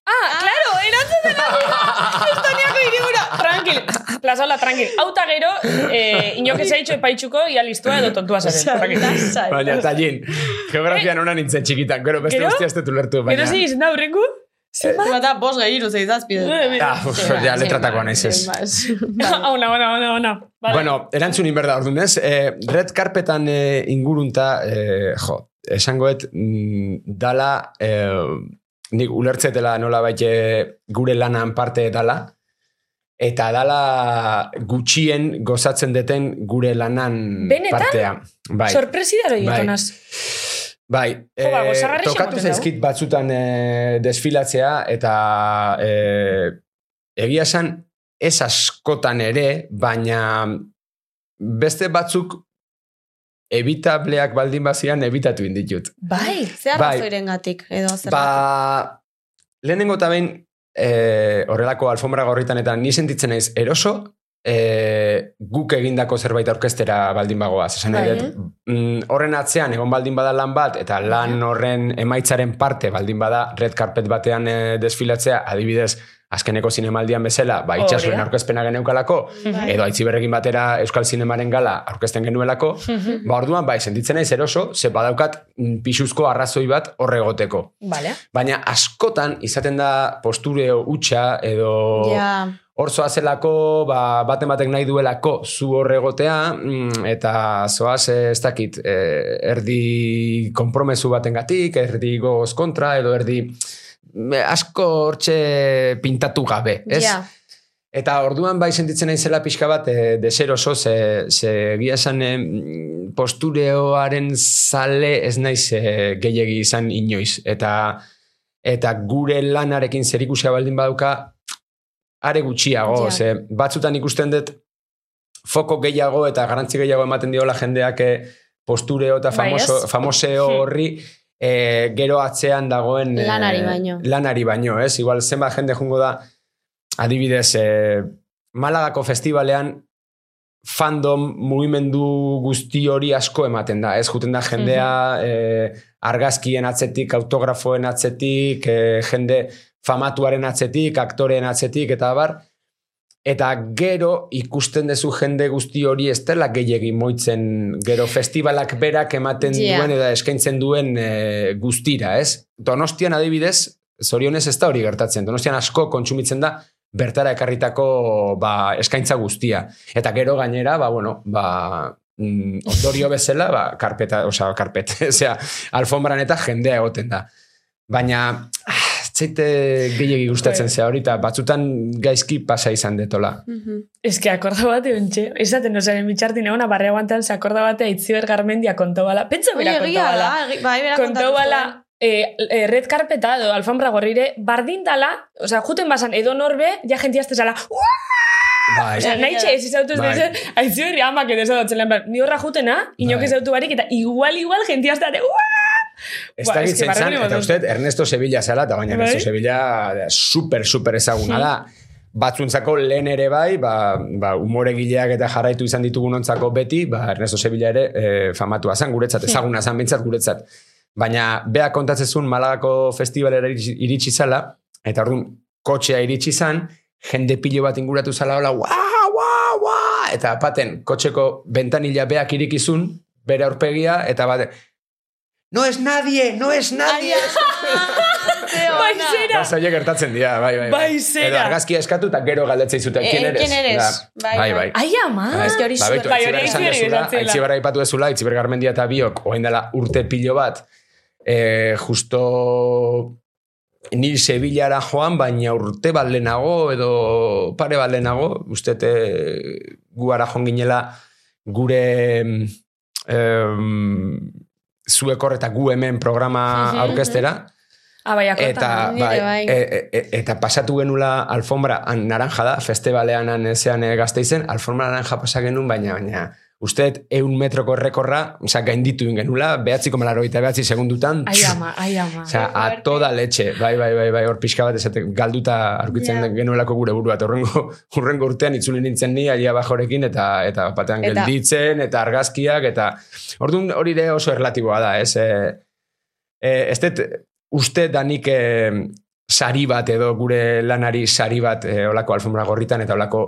Ah, claro, erantzun dela. Estoniako hiribura. Tranquil, plazola, tranquil. Auta gero, eh, inok ez haitxo epaitxuko, ia listua edo tontua zaren. Baina, tallin. Geografian ona nintzen txikitan, gero beste guztia ez dut ulertu. Gero zei izen da hurrengo? Bata, bos gehiru zeizazpi. Ah, uf, ja, letratakoa naiz ez. Ona, ona, ona, ona. Vale. Bueno, erantzun inberda orduan ez. Eh, red carpetan eh, ingurunta, eh, jo, esangoet, mm, dala, eh, nik ulertzetela nola baite gure lanan parte dala, eta dala gutxien gozatzen deten gure lanan Benetan? partea. Bai. Sorpresidaro Bai. jotonaz. Bai, Jo, ba, eh, gozagarri tokatu zaizkit batzutan eh, desfilatzea eta eh, egia esan ez askotan ere, baina beste batzuk ebitableak baldin bazian ebitatu inditut. Bai. Zer Bai. gatik, edo zer Ba, lehenengo eta behin eh, horrelako alfombra gorritan eta ni sentitzen naiz eroso eh, guk egindako zerbait orkestera baldin bagoaz. Esan Bai. mm, horren atzean egon baldin bada lan bat eta lan horren emaitzaren parte baldin bada red carpet batean eh, desfilatzea, adibidez, azkeneko zinemaldian bezala, ba, itxasuen aurkezpena geneukalako, Bai. edo aitziberrekin batera Euskal Zinemaren gala aurkezten genuelako, ba, orduan, bai, sentitzen naiz eroso, ze badaukat mm, pisuzko arrazoi bat horregoteko. Vale. Baina askotan izaten da postureo hutsa edo Ja, hor zoazelako ba, baten batek nahi duelako zu horregotea mm, eta zoaz eh, ez dakit eh, erdi konpromesu batengatik, erdi goz kontra edo erdi asko hortxe pintatu gabe, ez? ja. Eta orduan bai sentitzen naizela pixka bat e, deseroso, ze, ze egia esan e, postureoaren zale ez naiz e, gehiegi izan inoiz. Eta, eta gure lanarekin zerikusia baldin badauka, are gutxiago. Ja. Ze batzutan ikusten dut foko gehiago eta garantzi gehiago ematen diola jendeak e, postureo eta Bai, famoso, ez? famoseo Hmm. horri e, gero atzean dagoen e, Lanari baino. lanari baino, ez? Igual zenbat jende jungo da adibidez, e, Malagako festivalean fandom mugimendu guzti hori asko ematen da, ez? Juten da jendea e, argazkien atzetik, autografoen atzetik, e, jende famatuaren atzetik, aktoreen atzetik, eta bar, eta gero ikusten duzu jende guzti hori ez dela gehiegi moitzen gero festivalak berak ematen Ja. duen eta eskaintzen duen e, guztira, ez? Donostian adibidez, zorionez ez da hori gertatzen. Donostian asko kontsumitzen da bertara ekarritako ba, eskaintza guztia. Eta gero gainera, ba, bueno, ba, mm, ondorio bezala, ba, karpeta, osea, karpet, osea, alfombran eta jendea egoten da. Baina, ah, ez zaite gehiegi gustatzen zea horita, batzutan gaizki pasa izan detola. Mhm. Ez que akorda bate ontxe. Esaten osaren bitxartin egon, barre aguantan se akorda batea itziber garmendia konto bala. Pentsa bera konto bala. bai, bera Konto bala, eh, eh, red carpeta edo alfombra gorrire, bardin dala, osea, juten basan edo norbe, ja jentia zala, Bai, nahi txe ez izautu ez Bai. dezen, aizu herri amak edo esatzen lan, behar, ni horra jutena, inok Bai. ez autu barik, eta igual, igual, jentia azte, Ez da gitzen zan, eta uste, Ernesto Sevilla zala, eta baina Bai. Ernesto Sevilla da, super, super ezaguna da. Batzuntzako lehen ere bai, ba, ba, umoregileak eta jarraitu izan ditugunontzako beti, ba, Ernesto Sevilla ere e, famatua zan guretzat, ezaguna zan bintzat guretzat. Baina, bea kontatzezun Malagako festivalera iritsi, zala, eta orduan kotxea iritsi zan, jende pilo bat inguratu zala, hola, ua, ua, ua, eta paten, kotxeko bentanila beak irikizun, bere aurpegia, eta bat, no es nadie, no es nadie. Bai, zera. Gauza horiek gertatzen dira, bai, bai. Bai, zera. Edo argazkia eskatu eta gero galdetzei zuten, Eh, ¿quién eres? Da, Bai, bai, bai. bai. Ai, ama. Bai. eske hori Ba, zuen. Bai, hori esan Aitziber dezula, esan zela. Aitziber aipatu dezula, Aitziber Garmendia eta biok, oain dela urte pilo bat, eh, justo ni Sevillara joan, baina urte bat lehenago, edo pare bat lehenago, uste eh, gu ara joan ginela gure em, zuek hor eta gu hemen programa Mhm, aurkestera, Ah, bai. Eta, bai, bai. e, e, eta pasatu genula alfombra, naranja da, festibalean han ezean e, gazteizen, alfombra naranja pasa genuen, baina, baina, usteet eun metroko errekorra, oza, gainditu genula, behatziko malaro eta behatzi segundutan, Ai, ama, ai, ama. Osea, a toda leche, bai, bai, bai, bai, hor pixka bat esate, galduta aurkitzen Ja. genuelako gure burua, eta horrengo, urrengo urtean itzuli nintzen ni, alia bajorekin, eta, eta batean Eta- gelditzen, eta argazkiak, eta orduan hori ere oso erlatiboa da, ez? E, e, ez dut, uste danik e, sari bat edo gure lanari sari bat e, olako alfombra gorritan eta olako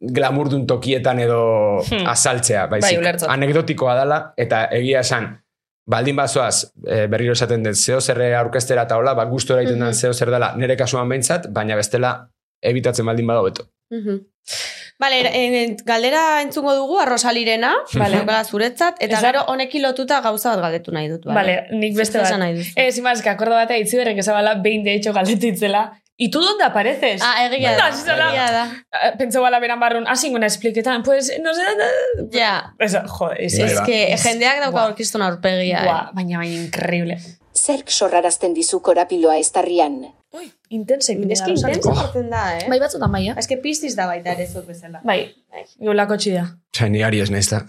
glamurdun tokietan edo Hmm. azaltzea, Bai, baizik. ulertzot. anekdotikoa dela, eta egia esan, baldin bazoaz, e, berriro esaten dut, zeo zerre aurkestera eta hola, ba, gustora egiten den Mhm. zeo zer dela, nire kasuan behintzat, baina bestela, ebitatzen baldin bada hobeto. Mhm. Bale, eh, galdera entzungo dugu arrosalirena, bale, daukala zuretzat, eta Esan- gero honekin lotuta gauza bat galdetu nahi dut. Vale, nik beste bat. nahi sin más, que akordo batea itziberrek esabala behin de hecho galetitzela. ¿Y tú dónde apareces? Ah, egia da, zela. egia da. Eh, Pentsau bala beran barrun, hasi gona espliketan, pues, no sé, Ja, Eso, joder, es, es que jendeak dauka Buah. aurkistun aurpegia. Eh. baina baina increíble. Zerk sorrarazten dizu korapiloa estarrian. Ui, intense. Es que intenso jartzen da, eh? Bai batzutan bai, eh? Es que piztiz da baita ere zuk bezala. Bai, geulako txida. Osa, ni ari ez naizta.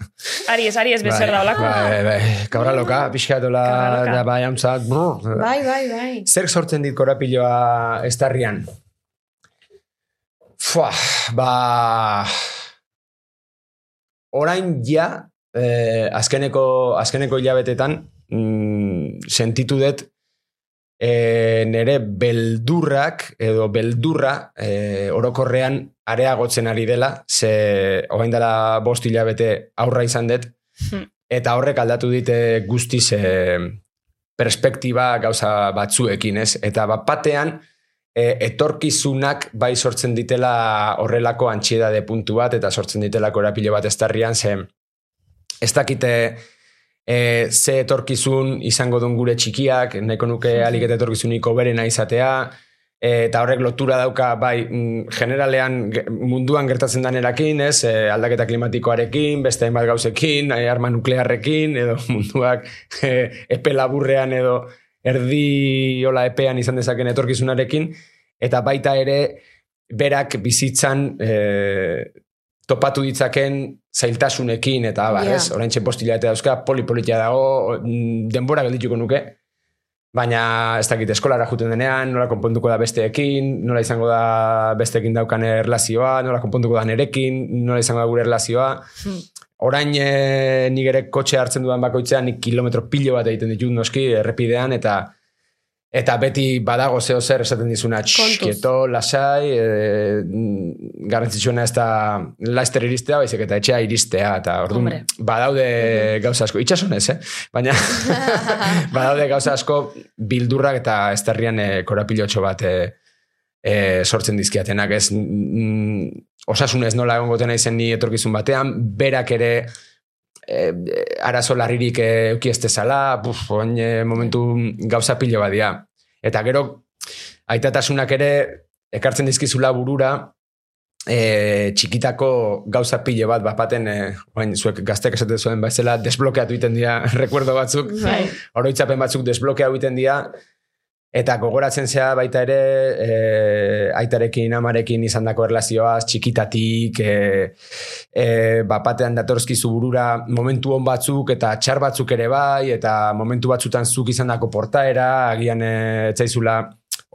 Aries, Aries bezer da olako. Bai, bai, kabra loka, pixka dola, da bai, amtzat, brr. Bai, bai, bai. Zer sortzen dit korapiloa estarrian? Fua, ba... Orain ja, eh, azkeneko, azkeneko hilabetetan, mm, sentitu dut eh, nere beldurrak, edo beldurra, eh, orokorrean areagotzen ari dela, ze orain dela bost hilabete aurra izan dut, Hmm. eta horrek aldatu dite guztiz eh, perspektiba gauza batzuekin, ez? Eta bat batean, e, etorkizunak bai sortzen ditela horrelako antxiedade puntu bat, eta sortzen ditela korapilo bat estarrian, ze ez dakite e, ze etorkizun izango duen gure txikiak, nahiko nuke alik eta etorkizuniko berena izatea, e, eta horrek lotura dauka bai mm, generalean ge- munduan gertatzen danerakin, ez, e, aldaketa klimatikoarekin, beste hainbat gauzekin, e, arma nuklearrekin, edo munduak e, epe laburrean edo erdi hola epean izan dezaken etorkizunarekin, eta baita ere berak bizitzan e, topatu ditzaken zailtasunekin eta abar, Ja. ez? Orain postila eta dauzka, polipolitia dago, mm, denbora geldituko nuke, baina ez dakit eskolara juten denean, nola konpontuko da besteekin, nola izango da besteekin daukan erlazioa, nola konpontuko da nerekin, nola izango da gure erlazioa. Hmm. Orain e, nik ere kotxe hartzen dudan bakoitzean nik kilometro pilo bat egiten ditut noski errepidean eta eta beti badago zeo zer esaten dizuna tx, Kontuz. kieto, lasai, e, mm, garrantzitsuena ez da laster iristea, baizik eta etxea iristea, eta orduan badaude gauza asko, itxasonez, eh? Baina badaude gauza asko bildurrak eta estarrian e, korapilotxo bat e, e, sortzen dizkiatenak, ez mm, osasunez nola egongo tena izen ni etorkizun batean, berak ere e, arazo larririk euki ez dezala, buf, oin e, momentu gauza pilo badia. Eta gero, aitatasunak ere ekartzen dizkizula burura, e, txikitako gauza pile bat bapaten, e, oain, zuek gaztek esaten zuen bezala, desblokeatu iten dira rekuerdo batzuk, Bai. oroitzapen batzuk desblokea egiten dira, eta gogoratzen zea baita ere e, aitarekin, amarekin izandako erlazioaz, txikitatik, e, e, bapatean datorskizu burura momentu on batzuk eta txar batzuk ere bai, eta momentu batzutan zuk izandako portaera, agian e, etzaizula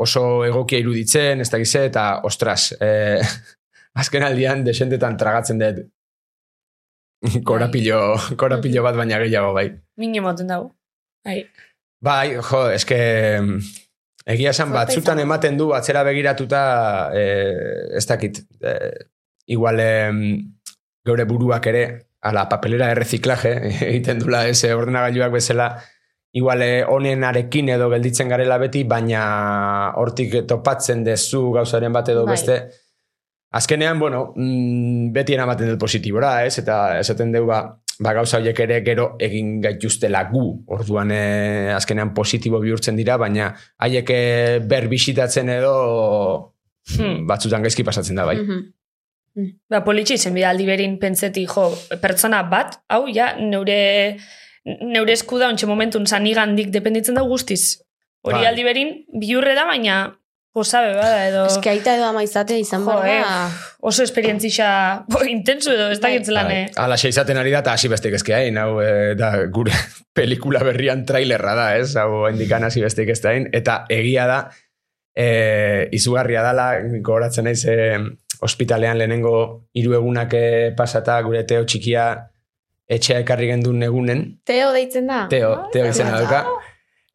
oso egokia iruditzen, ez da gize, eta ostras, e, azken aldian desentetan tragatzen dut korapilo, korapilo bat baina gehiago bai. Mini moten dago. Ai. Bai, jo, eske egia esan batzutan ematen du atzera begiratuta eh, ez dakit eh, igual em, geure buruak ere ala papelera de reciclaje egiten dula ez ordenagailuak bezala igual eh, honenarekin edo gelditzen garela beti, baina hortik topatzen dezu gauzaren bat edo Bai. beste. Azkenean, bueno, mm, beti eramaten dut positibora, ez? Eta esaten dugu, ba, ba gauza horiek ere gero egin gaituztela gu. Orduan eh, azkenean positibo bihurtzen dira, baina haiek eh, ber bisitatzen edo Hmm. batzutan gaizki pasatzen da, bai. Mhm. Ba, politxe izen bidaldi berin pentseti, jo, pertsona bat, hau, ja, neure, neure esku da, ontxe momentun zanigandik dependitzen da guztiz. Hori Bai. aldi berin, biurre da, baina, posabe bada, edo... Ez que aita edo ama izatea izan Jo, behar eh, da. oso esperientzia bo, intenso edo, ez dakit zelan, Bai. eh? Ala izaten ari da, eta hasi bestik ezke hain, hau, eh, da, gure pelikula berrian trailerra da, ez? Hau, indikan hasi bestik ez hain, eta egia da, eh, izugarria dala, gogoratzen naiz, eh, ospitalean lehenengo hiru egunak pasata, gure teo txikia etxea ekarri gendun egunen, Teo deitzen da? Teo, Teo Ai, izena bai. dauka.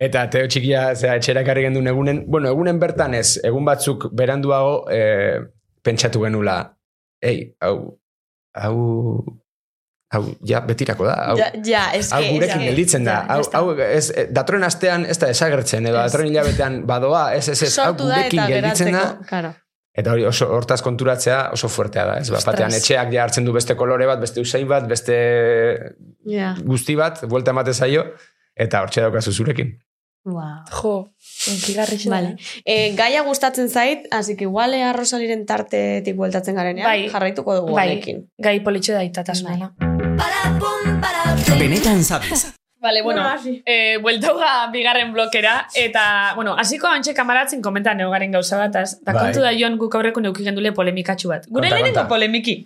Eta Teo txikia, zera, etxera ekarri gendun egunen, bueno, egunen bertan ez, egun batzuk beranduago eh, pentsatu genula, ei, hau, hau, hau, ja, betirako da, hau, Ja, ja, ez hau gurekin gelditzen da, ja, hau, hau, ez, eh, datorren astean ez da desagertzen, edo Ez. datorren hilabetean badoa, ez, ez, ez, hau gurekin gelditzen da. Claro. Eta hori oso hortaz konturatzea oso fuertea da, ez? Ba, batean etxeak ja hartzen du beste kolore bat, beste usain bat, beste Ja. guzti bat, buelta emate zaio, eta hortxe daukazu zurekin. Wow. Jo, enkigarri Vale. E, gaia gustatzen zait, así que igual ea Rosaliren tartetik bueltatzen garenean, Bai. jarraituko dugu Bai, honekin. gai politxe da itatasuna. Benetan sabes. Vale, bueno, Bueno, hasi. eh, bueltauga bigarren blokera, eta, bueno, hasiko antxe kamaratzen komentan neogaren gauza bataz, da Bai. kontu da joan guk aurreko neuki gendule polemikatxu bat. Gure Konta, lehenengo konta. polemiki.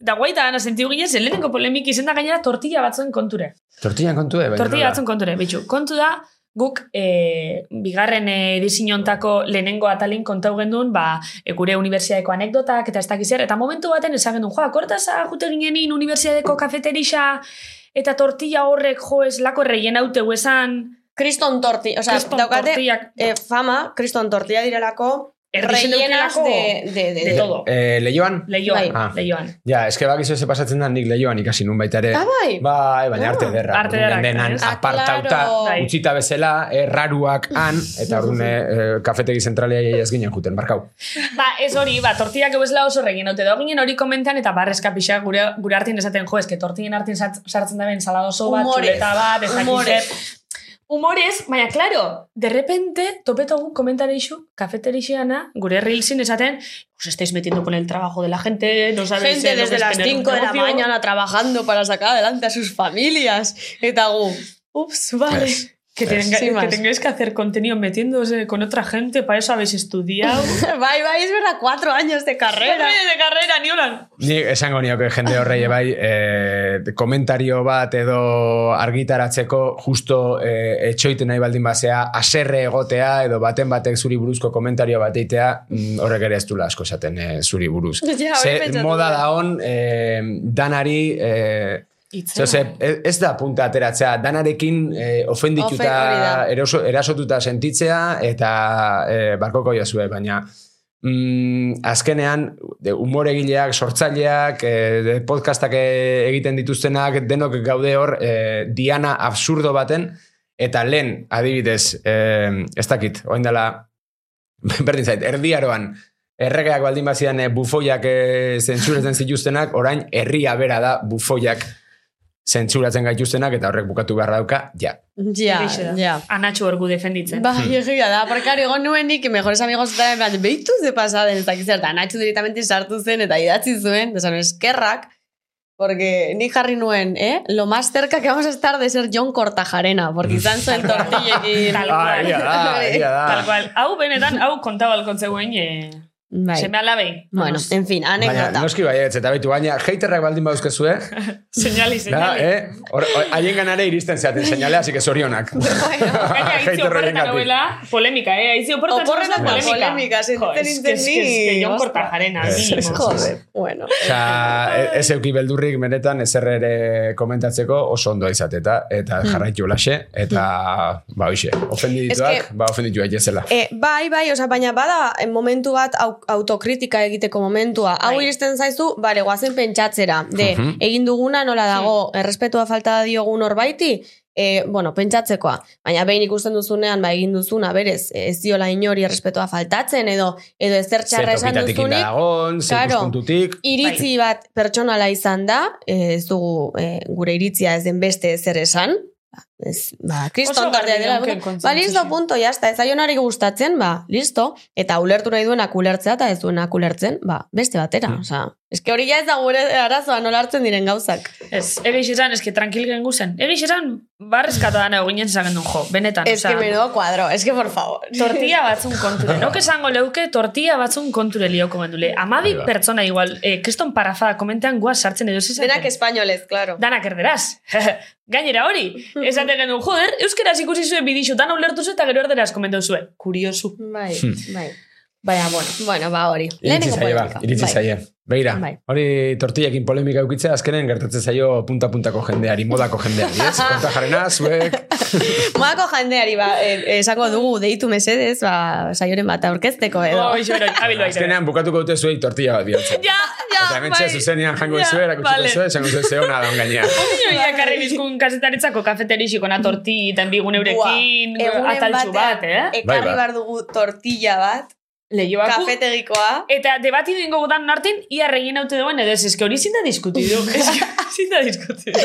Da guaita gana sentiu ginen, zen lehenengo polemiki zen da gainera tortilla batzuen konture. Tortillan kontu, eh? baina Tortilla batzuen konture, bitxu. Kontu da, guk e, bigarren edizinontako lehenengo atalin kontau gendun, ba, e, gure unibertsiadeko anekdotak eta ez dakiz zer, eta momentu baten esan gendun, joa, kortaza jute ginenin unibertsiadeko kafeterixa eta tortilla horrek jo ez lako erreien haute esan, Kriston torti, o sea, daukate tortillak. eh, fama, kriston tortilla direlako, rellenas de, de, de, de todo. Eh, leioan? Leioan, Bai. Ah. leioan. Ja, eske bakizu ze pasatzen da nik leioan ikasi nun baita ere. Ah, bai? Bai, baina Ah. arte derra. Arte ederrak, Denan? Ah, apartauta, claro. Bai. utzita bezala, erraruak han, eta orduan eh, kafetegi zentralia ez ginen juten, barkau. Ba, ez hori, ba, tortillak ebesla oso regin haute ginen hori komentan eta barrezka pixa gure, gure artin esaten jo, eske tortillen artin sart- sartzen da ben saladoso bat, Humorez. txuleta bat, ez dakit Humorez. baina, claro, de repente, topeto gu komentareixu, kafeterixiana, gure reelsin esaten, os estáis metiendo con el trabajo de la gente, no sabéis... Gente eh, lo que desde es las tener un 5 de la negocio". mañana trabajando para sacar adelante a sus familias. Eta gu, ups, vale. Pues, Que, tenga- Sin que tengáis que hacer contenido metiéndose con otra gente, para eso habéis estudiado. bai, bai, es verdad, cuatro años de carrera. de carrera, ni holan. Ni esango nioke jende horrei bai, eh, komentario bat edo argitaratzeko justo eh, etxoiten nahi baldin basea, aserre egotea edo baten batek zuri buruzko komentario bat eitea, mm, horrek ere ez dula asko esaten eh, zuri buruz. Ja, Ze moda da on, eh, danari... Eh, Itzela. Zose, ez da punta ateratzea, danarekin eh, ofendituta, eroso, erasotuta sentitzea eta eh, barkoko jazue, baina mm, azkenean de, humoregileak, sortzaileak, eh, podcastak eh, egiten dituztenak, denok gaude hor eh, diana absurdo baten, eta lehen, adibidez, eh, ez dakit, oain dela, berdin zait, erdiaroan, erregeak baldin bazidan eh, bufoiak eh, zentsuretzen zituztenak, orain herria bera da bufoiak zentsuratzen gaituztenak, eta horrek bukatu behar dauka, ja. Ja, da. ja. Anatxo orgu defenditzen. Bai, egia da, porque claro, egon nuenik, mejores amigos eta en plan, behitu ze pasaden, ez dakiz eta Nacho directamente sartu zen eta idatzi zuen, desan eskerrak, porque ni jarri nuen, eh? Lo más cerca que vamos a estar de ser John Cortajarena, porque izan zuen tortillekin. Tal Ah, cual. egia da, egia da. Tal cual. Hau benetan, hau kontau alkontzeuen, e, Bai. seme alabei. Bueno, Vamos. en fin, Baina, anekdota. noski bai, ez, eta baitu, baina, haterrak baldin bauzkezue, Señali, da, señali. eh? Hor- hor- haien ganare iristen zeaten seinale, así que. Gaina, Hater horien oporretan gatik. hauela, polemika, eh? Aitzi oporretan Oporretan zauela da polemika, sentitzen Jo, es que- Jon. Kortajarena, mínimo. Joder, bueno. Osea, e- ez euki beldurrik benetan ezer ere komentatzeko oso ondo izateta, eta jarraitu laxe, eta, ba, hoxe, ofendituak, ba, ofenditu aitezela. E, bai, bai, oza, baina bada eh, momentu bat, au, au- autokritika egiteko momentua. Hau Bai. iristen zaizu, bare, guazen pentsatzera. De, Mhm. egin duguna nola dago, errespetua falta diogun norbaiti, e, bueno, pentsatzekoa. Baina behin ikusten duzunean, ba, egin duzuna, berez, ez diola inori errespetua faltatzen, edo edo ezer txarra esan duzunik, dagon, Claro. ikuspuntutik. iritzi bat pertsonala izan da, eh, ez dugu eh, gure iritzia ez den beste ezer esan, ez, ba, kriston tardea dela, ba, listo, punto, jazta, ez zaionari gustatzen, ba, listo, eta ulertu nahi duenak ulertzea, eta ez duenak ulertzen, ba, beste batera, Hmm. osea, eske hori ja ez da gure arazoa nola hartzen diren gauzak. Ez, egeix esan, eski tranquil gen guzen. Egeix esan, barrezkata dana eginen esagen duen jo, benetan. Eske osea, menudo kuadro, eske por favor. tortilla batzun konture. Nok esango leuke tortilla batzun konture lioko mendule. Amabi pertsona igual, eh, kriston parafada komentean guaz sartzen edo zezaten. Denak espainolez, claro. Danak erderaz. Gainera hori, esate genuen, joder, euskeraz ikusi zuen bidixu, dan ulertu zuen eta gero erderaz komentau zuen. Kuriosu. Bai, Hmm. bai. Baina, bueno. Bueno, ba hori. Iritzi zaie, ba, iritzi Bai. zaie. Begira, Bai. hori tortillekin polemika eukitzea, azkenen gertatzen zaio punta-puntako jendeari, modako jendeari, ez? Konta jarrena, zuek... Moako jendeari, ba, eh, esango dugu, deitu mesedez, ba, saioren bat aurkezteko edo. Oh, iso, beroi, abil baita. Azkenean bukatuko dute zuei tortilla bat bihurtzen. Ja, ja, Eta hemen txe, zuzenean jango Ja, ez zuera, kutsuko vale. zuera, esango zuen zeona da gainean. Nio ja karri bizkun kasetaritzako kafeterixiko na torti, eta bigun eurekin, ataltxu bat, eh? Bai, Ekarri bai. behar dugu tortilla bat, Lehioaku. kafetegikoa. Eta debati duingo gudan nartin, ia regin haute duen, edo ez, eske hori zinda diskutidu. zinda diskutidu.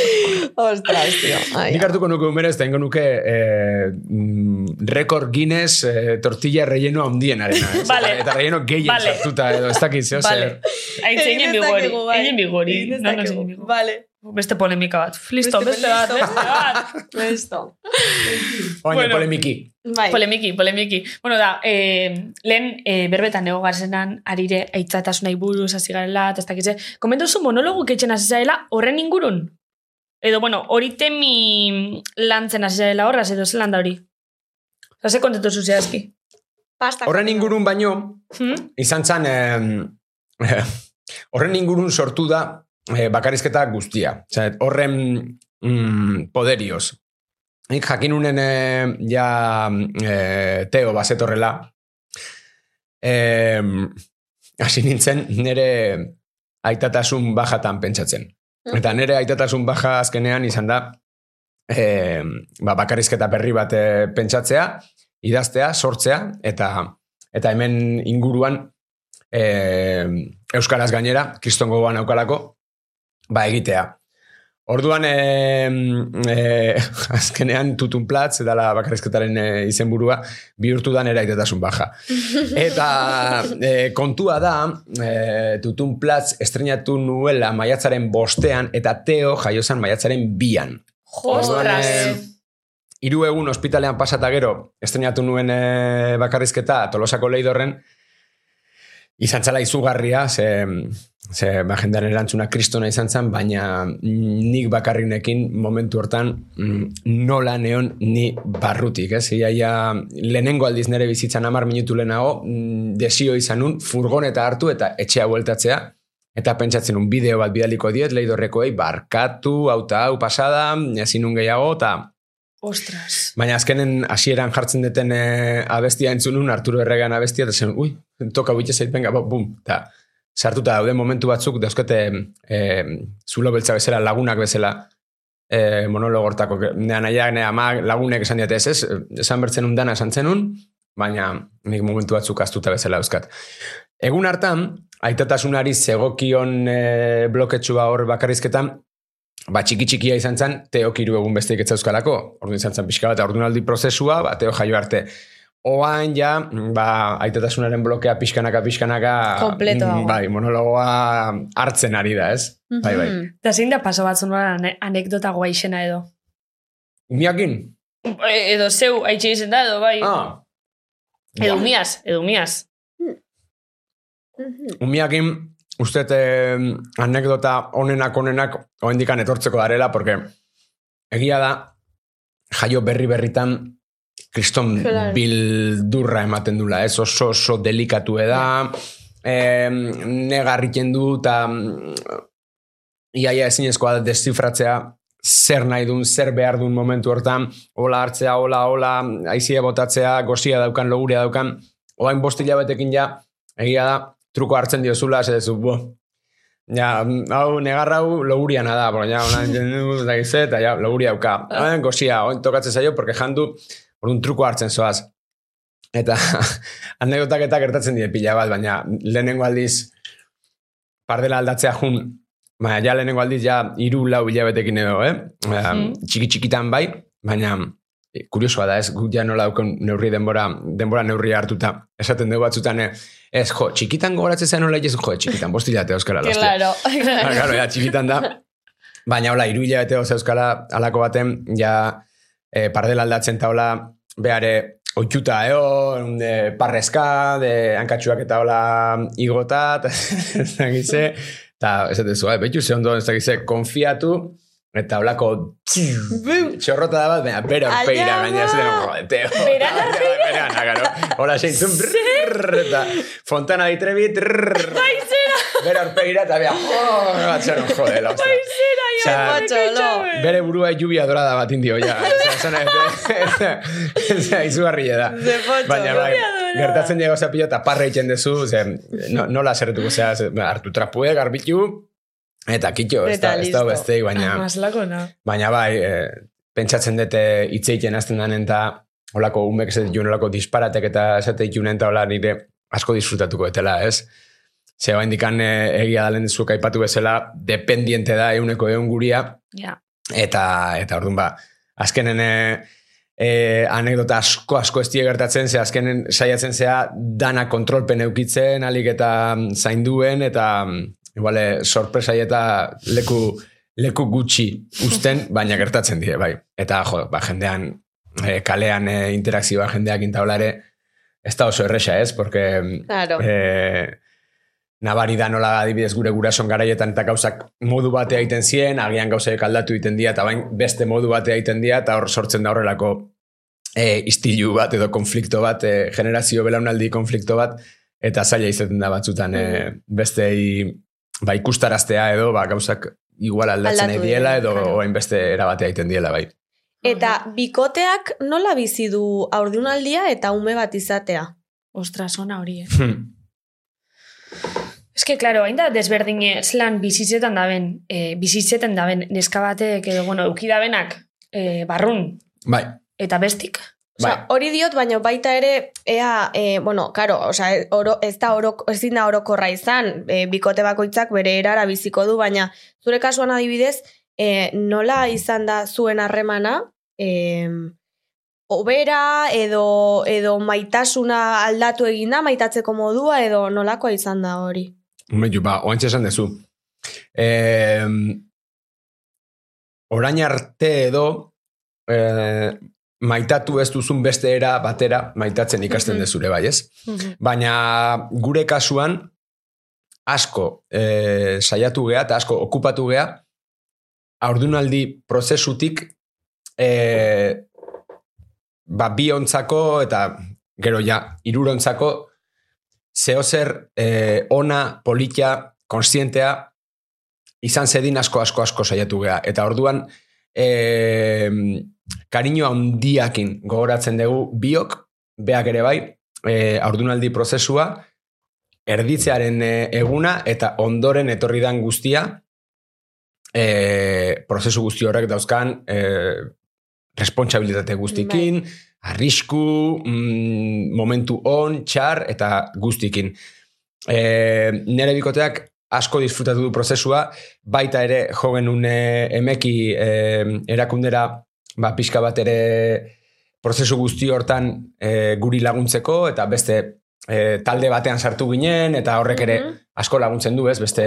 Ostras, tio. Ai, Nik hartuko nuke umerez, eta ingo nuke eh, mm, rekord Guinness eh, tortilla relleno handienarena. ez? Vale. Eta, relleno gehien Vale. sartuta edo, ez dakit zeo Vale. zer. Haitz egin bigori, bai. egin bigori. Dezakegu. egin bigori. Vale. Beste polemika bat. Listo, beste, bat, listo. beste bat. Listo. Oain Bueno. polemiki. Bai. Polemiki, polemiki. Bueno, da, eh, lehen eh, berbetan nego garzenan arire aitzatasunai buruz hasi garela, eta ez dakitze. Komentu zu monologu ketxen hasi zaela horren ingurun? Edo, bueno, hori temi lantzen hasi zaela horraz, edo zelan da hori? Ze kontetu zu zehazki? Pasta. Horren ingurun baino, Hmm? izan zan, eh, horren ingurun sortu da eh, bakarrizketa guztia. Osea, horren mm, poderioz. Nik jakinunen eh, ja eh, Teo bazetorrela. Eh, hasi nintzen nire aitatasun bajatan pentsatzen. Eta nire aitatasun baja azkenean izan da eh, ba, bakarrizketa berri bat eh, pentsatzea, idaztea, sortzea, eta eta hemen inguruan eh, Euskaraz gainera, kriston gogoan aukalako, ba egitea. Orduan, e, e, azkenean tutun platz, edala bakarrizketaren e, izenburua, bihurtu da nera itetasun baja. Eta e, kontua da, e, tutun platz estrenatu nuela maiatzaren bostean, eta Teo jaiozan maiatzaren bian. Orduan, Ostras. e, hiru egun ospitalean pasata gero, estrenatu nuen e, bakarrizketa tolosako leidorren, izan zela izugarria, ze, ze ba, jendearen erantzuna kristona izan zen, baina nik bakarrinekin momentu hortan mm, nola neon ni barrutik, ez? Iaia lehenengo aldiz nere bizitzan amar minutu lehenago, mm, desio izan nun, furgoneta hartu eta etxea bueltatzea, eta pentsatzen un bideo bat bidaliko diet, leidorrekoei, barkatu, auta hau pasada, ezin nun gehiago, eta Ostras. Baina azkenen hasieran jartzen duten e, abestia entzunun, Arturo Erregan abestia, eta zen, ui, toka buite zait, venga, bo, bum, eta sartuta daude momentu batzuk, dauzkete e, zulo beltza bezala, lagunak bezala, e, monologo hortako, nea nahiak, nea ama lagunek esan diate ez, ez, esan bertzen undana esan zenun, baina nik momentu batzuk astuta bezala euskat. Egun hartan, aitatasunari zegokion e, bloketxua hor bakarrizketan, ba, txiki txikia izan zen, teok hiru egun besteik ez euskalako, orduan izan zen pixka bat, ordunaldi prozesua, ba, teo jaio arte. Oain ja, ba, aitatasunaren blokea pixkanaka, pixkanaka, Kompleto mm, bai, monologoa hartzen ari da, ez? Bai, bai. Mhm. Eta zein da paso batzun ane anekdota guai izena edo? Umiakin? E, edo zeu haitxe izen da edo, bai. Ah. Edo Buah. miaz, edo miaz. Mhm. Umiakin, uste eh, anekdota onenak onenak oendikan etortzeko darela, porque egia da, jaio berri berritan kriston Claro. bildurra ematen dula, ez oso oso delikatu da, eh, negarriken du, eta iaia ezinezkoa da descifratzea zer nahi duen, zer behar duen momentu hortan, hola hartzea, hola, hola, aizia botatzea, gozia daukan, logurea daukan, oain bostila betekin ja, egia da, truko hartzen diozula, ez duzu, bo, Ja, hau, negarra hau loguriana da, bueno, ja, ona, da gize, eta ja, loguria auka. Haen, gozia, oin tokatzen zaio, porque jandu, orduan truko hartzen zoaz. Eta, anekdotak eta gertatzen die pila bat, baina lehenengo aldiz, pardela aldatzea jun, baina ja lehenengo aldiz, ja, iru lau hilabetekin edo, eh? Baina, Txiki txikitan bai, baina, eh, kuriosoa da, ez, guk ja nola dauken neurri denbora, denbora neurri hartuta. Esaten dugu batzutan, eh, ez, jo, txikitan gogoratzen zen nola, ez, jo, txikitan, bostilate euskara lastia. Claro. Ah, claro, ja, txikitan da. Baina, hola, iru hilabete oz euskala alako baten, ja, e, pardela aldatzen eta hola, behare, oitxuta, eo, de parrezka, de hankatxuak eta hola igota, eta ez da gize, eta ez da zu, eh, behitu ze ondo, ez da konfiatu, eta holako txorrota da bat, baina bera Allá gaina va. jodete. Bera Bera, nagaro. Hola, seintzun, eta fontana ditrebi, trrrr. Bera orpeira, eta bera, batzen, jode, la ostra. Osea, Potxolo. bere burua lluvia dorada bat indio, ja. Osea, Osea, izugarria da. Ze potxo. Baina, bai, gertatzen diego zapillo eta parra egiten dezu, nola zerretuko, zea, ze, hartu trapue, garbitu, eta kitxo, ez da, ez da beste, baina, Maslako, na. baina bai, e, pentsatzen dute itzeiten azten danen eta holako umek ez dituen holako disparatek eta esate ditunen eta hola nire asko disfrutatuko etela, ez? Ze bain dikan e, egia dalen zuk aipatu bezala, dependiente da euneko eun guria, Ja. eta, eta orduan ba, azkenen e, e, anekdota asko asko ez gertatzen, ze azkenen saiatzen zea dana kontrolpen eukitzen, alik eta zainduen, eta iguale sorpresai eta leku, leku gutxi usten, baina gertatzen die, bai. Eta jo, ba, jendean, e, kalean e, interakzioa jendeak intaulare, ez da oso erresa ez, porque Claro. e, nabari da nola adibidez gure gurason garaietan eta gauzak modu batea egiten zien, agian gauzak aldatu egiten dira, eta bain beste modu batea egiten dira, eta hor sortzen da horrelako e, istilu bat edo konflikto bat, e, generazio belaunaldi konflikto bat, eta zaila izaten da batzutan e, bestei ba, ikustaraztea edo ba, gauzak igual aldatzen nahi diela edo claro. orain beste erabatea egiten diela bai. Eta bikoteak nola bizi du aurdunaldia eta ume bat izatea? Ostras, ona hori, eh. Ez que, claro, hain da desberdin zelan bizitzetan daben, e, bizitzetan daben neska batek, edo, bueno, eukidabenak e, barrun, bai, eta bestik. Osea, bai. hori diot, baina baita ere, ea, e, bueno, karo, osea, oro, ez da orok, ezin da orokorra izan, e, bikote bakoitzak bere erara biziko du, baina zure kasuan adibidez, e, nola izan da zuen harremana, e, obera edo, edo maitasuna aldatu eginda, maitatzeko modua, edo nolakoa izan da hori? Momentu, ba, oantxe esan dezu. Eh, orain arte edo eh, maitatu ez duzun beste era batera maitatzen ikasten Mhm. dezure bai, ez? Baina gure kasuan asko eh, saiatu gea eta asko okupatu gea aurdunaldi prozesutik eh, ba, bi ontzako eta gero ja irurontzako zehozer eh, ona, politia, konstientea izan zedin asko asko asko saiatu gea. Eta orduan eh, kariño handiakin gogoratzen dugu biok, beak ere bai, eh, aurdunaldi prozesua, erditzearen eh, eguna eta ondoren etorri dan guztia eh, prozesu guzti horrek dauzkan eh, responsabilitate guztikin, arrisku, mm, momentu on, txar eta guztikin. E, nere bikoteak asko disfrutatu du prozesua, baita ere jogen une emeki e, erakundera ba, pixka bat ere prozesu guzti hortan e, guri laguntzeko eta beste e, talde batean sartu ginen eta horrek ere Mhm. asko laguntzen du, ez? Beste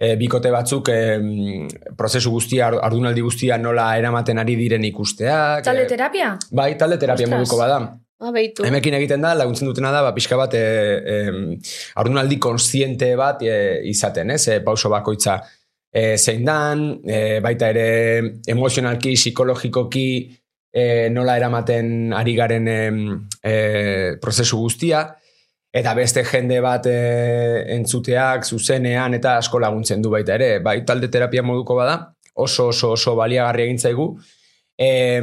e, bikote batzuk e, prozesu guztia, ar- ardunaldi guztia nola eramaten ari diren ikusteak. Talde e, terapia? Bai, talde terapia moduko bada. Ah, behitu. Hemekin egiten da, laguntzen dutena da, ba, pixka bat, e, e, aurdunaldi konstiente bat e, izaten, ez? E, pauso bakoitza e, zein dan, e, baita ere emozionalki, psikologikoki, e, nola eramaten ari garen e, e, prozesu guztia, eta beste jende bat e, entzuteak, zuzenean, eta asko laguntzen du baita ere. Bai, talde terapia moduko bada, oso oso oso baliagarri egin zaigu. E,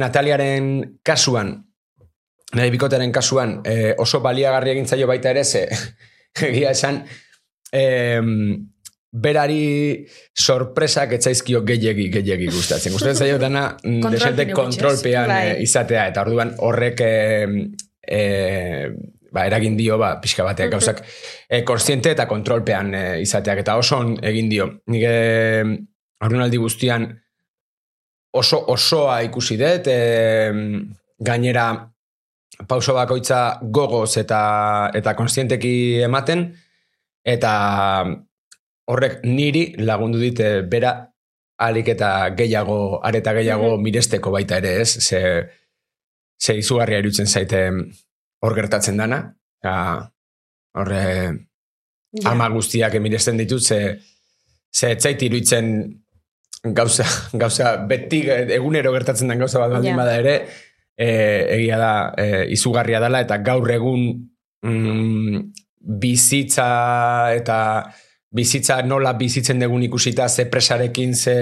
Nataliaren kasuan, nire bikotaren kasuan, e, oso baliagarri egin zaio baita ere, ze egia esan, em, berari sorpresak etzaizkio gehiegi, gehiegi gustatzen. Gustatzen zaio dana mm, desente kontrolpean eh, izatea, eta orduan horrek eh, eh, ba, eragin dio, ba, pixka bateak gauzak, eh, konstiente eta kontrolpean eh, izateak, eta oso egin dio. Nik haurdunaldi guztian oso osoa ikusi dut, eh, gainera pauso bakoitza gogoz eta, eta konstienteki ematen, eta horrek niri lagundu dit bera alik eta gehiago, areta gehiago miresteko baita ere ez, ze, ze izugarria irutzen zaite hor gertatzen dana, horre ama guztiak emiresten ditut, ze, ze etzait iruditzen gauza, gauza beti egunero gertatzen den gauza bat baldin Ja. bada ere, e, egia da, e, izugarria dela, eta gaur egun mm, bizitza eta bizitza nola bizitzen dugun ikusita ze presarekin, ze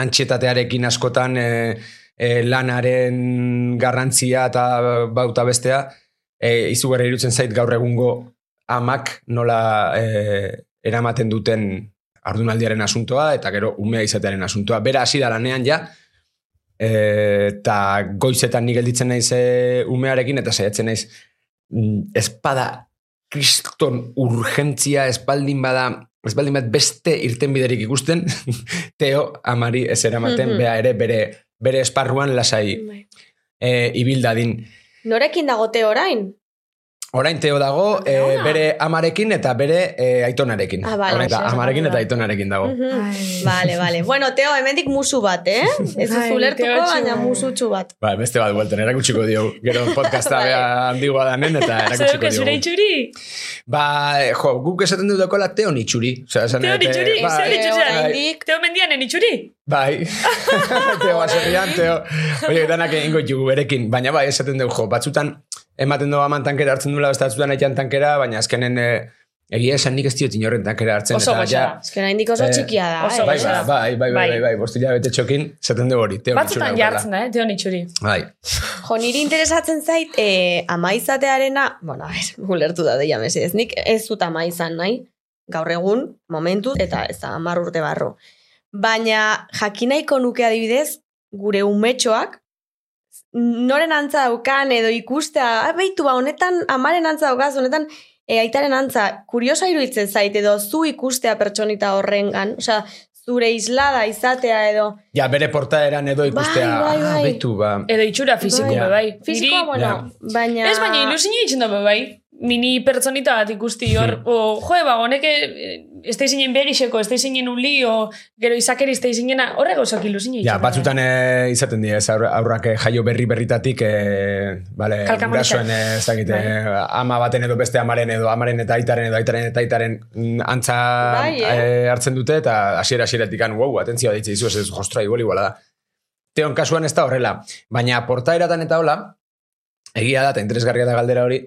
antxietatearekin askotan e, e, lanaren garrantzia eta bauta bestea, e, izugarri irutzen zait gaur egungo amak nola e, eramaten duten ardunaldiaren asuntoa eta gero umea izatearen asuntoa. Bera hasi da lanean ja, eta goizetan nik gelditzen naiz e, umearekin eta saiatzen naiz mm, espada kriston urgentzia espaldin bada espaldin bat beste irtenbiderik ikusten Teo amari ez eramaten Mhm. bea ere bere, bere esparruan lasai Bai. e, ibildadin. Norekin dagote orain? Orain Teo dago e, bere amarekin eta bere e, aitonarekin. Ah, bale, Orain amarekin eta bai. aitonarekin dago. Vale, vale. Bueno, Teo, hemendik musu bat, eh? Ez Ai, duzu ulertuko, Teotxu. baina musutxu bat. Ba, beste bat buelten, erakutsiko diogu. Gero podcasta Vale. bea handigoa danen eta erakutsiko zure diogu. itxuri? Ba, jo, guk esaten dut dakola Teo nitxuri. Osea, esan Teo dut, eh, itxuri? bai, Zer itxuri? bai. Teo mendianen? Bai, Teo baserrian, Teo. Oie, danak egingo ditugu berekin. Baina bai, esaten dugu, jo, batzutan ematen dugu aman tankera hartzen duela, beste batzutan aitan tankera, baina azkenen eh, egia esan nik ez diot inorren tankera hartzen. Oso eta goxa ja, que nahi oso Eh, txikia da, oso eh? Bai, bai, bai, bai, bai, Bai. bai, bai, bostila bete txokin, zaten dugu hori, Teo Batzutan nitxura jartzen da, eh? Teo itxuri. Bai, Jo, niri interesatzen zait, eh, ama izatearena, bueno, a ver, ulertu da deia mesedez, nik ez dut ama izan nahi, gaur egun, momentu, eta ez da, amar urte barro. Baina, jakinaiko nuke adibidez, gure umetxoak, noren antza daukan edo ikustea, ah, beitu ba, honetan amaren antza daukaz, honetan e, aitaren antza, kuriosa iruditzen zait, edo zu ikustea pertsonita horrengan, osea, zure islada izatea edo, ja, bere portaeran edo ikustea, Bai, bai, ah, bai. betu, ba, Edo itxura fiziko, Bai. bai. fizikoa, bueno, baina... Ez baina itxen da, be bai. Nini pertsonita bat ikusti hor, Hmm. o, joe, ba, honek eh, ez da izinen begixeko, ez da izinen uli, o, gero izakeri ez da izinena, horre ilusio itxen. Ja, batzutan eh, izaten dira, ez aur- aurrak eh, jaio berri berritatik, eh, bale, gurasoen, eh, ez dakit, eh, ama baten edo beste amaren edo amaren eta aitaren edo aitaren eta aitaren mm, antza Bai, eh? hartzen dute, eta hasiera hasieratik an, wow, atentzioa ditze izu, ez ez, jostra, igual, iguala da. Teon kasuan ez da horrela, baina portaeratan eta hola, egia da, eta interesgarria da galdera hori,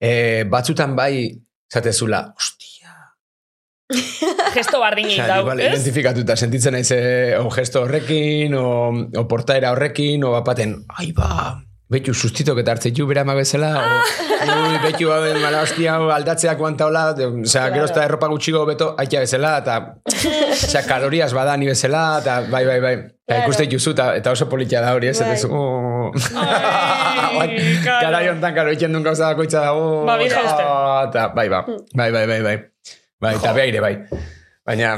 eh, batzutan bai, zatezula, hostia, Gesto bardin Osea, dau, igual, ez? identifikatuta sentitzen naiz eh, o gesto horrekin, o, o portaera horrekin, o bapaten, ai ba, betu sustitok eta hartzen ju berama bezala, o, ui, betu hau, mala hostia, hau, aldatzeak guanta hola, de- osea, gero ez da erropa gutxiko beto, aitea bezala, eta, osea, kalorias badani bezala, eta, bai, bai, bai, Claro. ikuste juzu, eta, oso politia da hori, ez, Bai. eta ez, oh, Ai, claro. Gara jontan, karo, itxen duen gauza bakoitza dago, Ba, bide uste. eta, bai, ba, bai, bai, bai, bai, bai, eta behaire, bai, baina,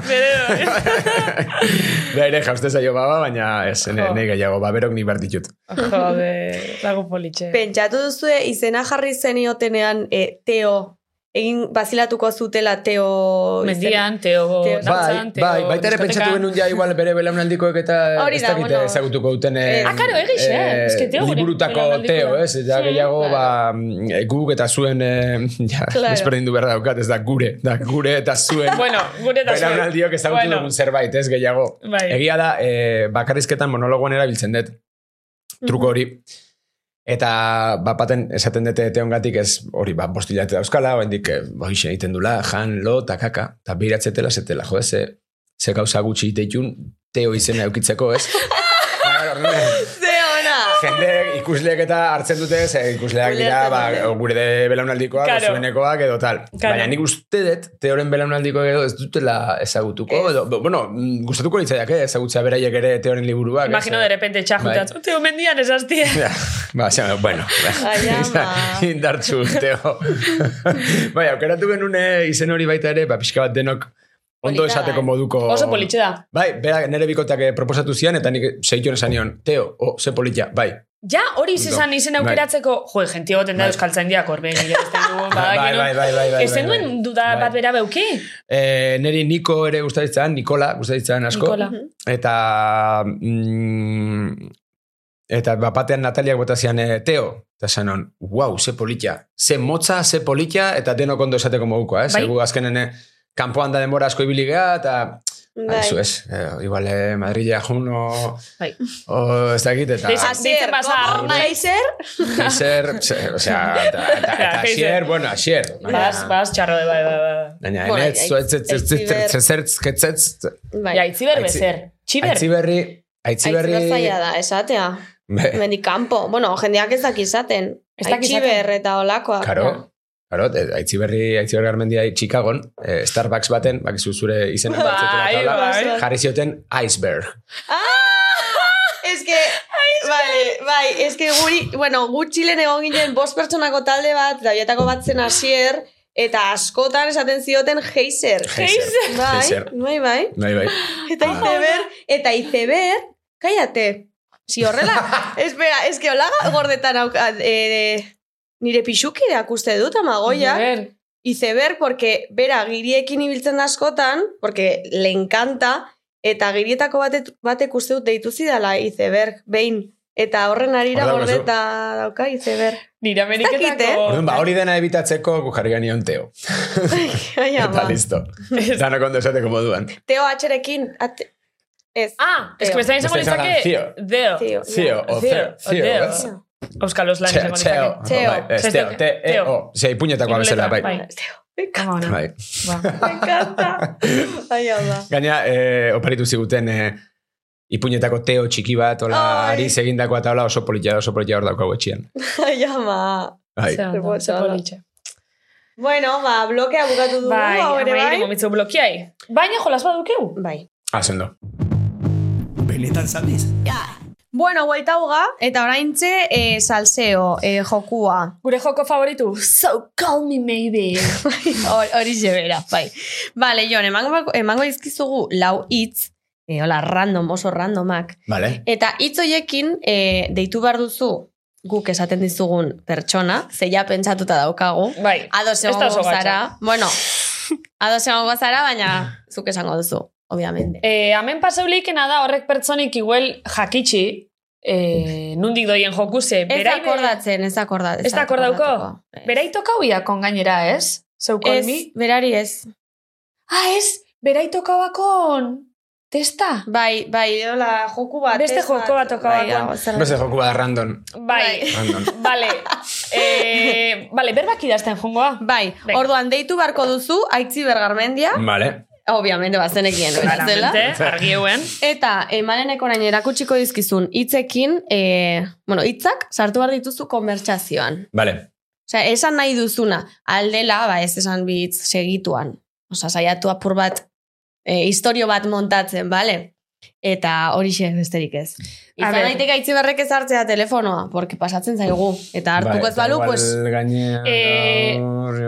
Beire jauste zaio baba, baina ez, ne, ne gehiago, ba, berok ni bertitut. Jode, lagu politxe. Pentsatu duzue izena jarri zeniotenean e, Teo, egin bazilatuko zutela Teo... Mendian, teo, Teo- Bai, teo, bai, baita ere pentsatu genuen ja igual bere belaunaldikoek eta Hori ez da, dakite bueno. ezagutuko duten eh, Ah, karo, egiz, eh? Ez que Teo gure liburutako Teo, ez? Eta Mm, gehiago, claro. ba, mm, guk eta zuen, eh, ja, Claro. desberdin du behar daukat, ez da gure, da gure eta zuen. Bueno, gure eta zuen. Belaunaldiok ezagutu Bueno. dugun zerbait, ez gehiago. Bai. Egia da, eh, bakarrizketan monologoan erabiltzen dut, truko hori. Eta bapaten esaten dute teongatik ez hori ba, bostilate dauzkala, oendik eh, boixe egiten dula, jan, lo, eta kaka, eta biratzetela, zetela, jo, ze, ze gauza gutxi iteitun, teo izena eukitzeko, ez? Ba, claro, ne- Ze ona! Jende ikusleek eta hartzen dute, ze ikusleak dira, ba, gure de belaunaldikoak, Claro. zuenekoak edo tal. Claro. Baina nik uste dut, teoren belaunaldikoak edo ez dutela ezagutuko, edo, bueno, gustatuko litzaiak, eh, ezagutzea beraiek ere teoren liburuak. ez? Imagino de repente txajutatz. Teo mendian esaztie. Ja, ba, xa, bueno. Ama. Indartzu, Teo. bai, aukeratu genuen eh, izen hori baita ere, ba, pixka bat denok ondo esateko da. moduko... Oso politxe da. Bai, bera, nere bikotak eh, proposatu zian, eta nik segitu esan nion, Teo, oh, ze polita, bai. Ja, hori izan izen Bai. aukeratzeko, jo, jenti goten da Bai. euskaltzen diak orbe, Bai, bai, bai, bai, bai, bai, Ez bai, duen duda Bai. bat bera beuki? Eh, neri Niko ere gustaditzan, Nikola gustaditzan asko. Nikola. Eta... Mm, eta bapatean Nataliak bota zian, eh, Teo, eta zanon, wow, ze politia. Ze motza, ze politia, eta denok ondo esateko mogukoa, eh? Bai. Zegu azkenen eh, kanpoan da denbora asko ibili geha, eta... Bai. Aizu ez, eh, igual eh, Madrilla juno, Bai. o ez dakit, eta... Asier, bazar, como nahi. Geiser? Geiser, ze- osea, eta. Asier, bueno, Asier. Bas, bas, txarro de, bai, bai, bai. Baina, Bueno, enetz, zuetz, aitziber. Bai. Ja, itziber Aitzi- bezer. Txiber. Aitziberri, aitziberri... Aitziber zaila da, esatea. Be, Mendi kanpo. Bueno, jendeak ez daki izaten. Ez daki Aitziber eta olakoak. Karo, karo, eh, aitziberri, aitziberri garmendia Chicagon, eh, Starbucks baten, bakizu zure izena Bai, batzeko tabla, bai. jarri zioten iceberg. Ez que, vale, bai, ez que guri, bueno, gu Txilen egon ginen bost pertsonako talde bat, da bietako bat zen asier, eta askotan esaten zioten geiser. Geiser. Bai, bai, bai. Bai, bai. Eta iceber, eta iceber, cállate. Si horrela, espera, es que hola gordetan auka, eh, nire pixukideak uste dut amagoia. Iceber. Iceberg, porque bera giriekin ibiltzen askotan, porque le encanta, eta girietako batek, batek uste dut deitu zidala iceberg, behin. Eta horren arira gordeta dauka iceberg. Nire eh? ameriketako... Orduan, ba, hori dena ebitatzeko jarri genion Teo. Eta listo. Danok ondo esateko moduan. Teo atxerekin, at... ez. Ah, ez que Beste izan litzake... Theo. Deo. Teo. Zio, o Theo, Zio, ez? Euskalos lan Teo, izango Teo. Teo. bai, Teo, te, Teo. o, zei puñetako abezela, bai. Bai. Teo. Kama ona. Bai. Ba. Me encanta. Ai, ama. Gaina, eh, oparitu ziguten eh, ipuñetako teo txiki bat, hola, Ai. ari segindakoa eta hola oso politia, oso politia hor daukagu etxian. Ai, ama. Bai. Ze ondo. politxe. Bueno, ba, blokea bukatu dugu, Bai, hau ere bai. momitzu blokiai. Baina jolas badukeu. Bai. Asendo. Benetan sabes? Bueno, buelta uga, eta oraintze e, salseo, e, jokua. Gure joko favoritu. So call me maybe. Hor- Hori bera, bai. Vale, Jon, emango, emango izkizugu lau hitz, e, hola, random, oso randomak. Vale. Eta hitz hoiekin e, deitu behar duzu guk esaten dizugun pertsona, zeia pentsatuta daukagu. Bai. Ez da oso bueno, ados egongo zara, baina zuk esango duzu, obviamente. Eh, hemen paseulikena da horrek pertsonik igual jakitxi, eh, nundik doien jokuse. Ez Berai be- akordatzen, ez akordatzen. Ez da akordauko? Berai tokauia kon gainera, ez? Zeu call Ez, me? berari ez. Ah, ez? Berai tokauakon testa? Bai, bai, hola, joku bat. Beste ez joko bat tokabakon. Bai, Beste joku bat random. Bai. Random. Vale. Eh, vale, berbak idazten jungoa. Bai, Venga. orduan deitu beharko duzu, aitzi bergarmendia, Vale. Obviamente bazenekien zela. Claramente, argieuen. Eta emaleneko orain erakutsiko dizkizun hitzekin, e, bueno, hitzak sartu behar dituzu konbertsazioan. Vale. Osea, esan nahi duzuna, aldela, ba, ez esan bitz segituan. Osea, saiatu apur bat, e, historio bat montatzen, bale? Eta horixe besterik ez. Izan daiteke aitzi berrek ez hartzea telefonoa, porque pasatzen zaigu. Eta hartuko ez balu, pues... gaine... Eh,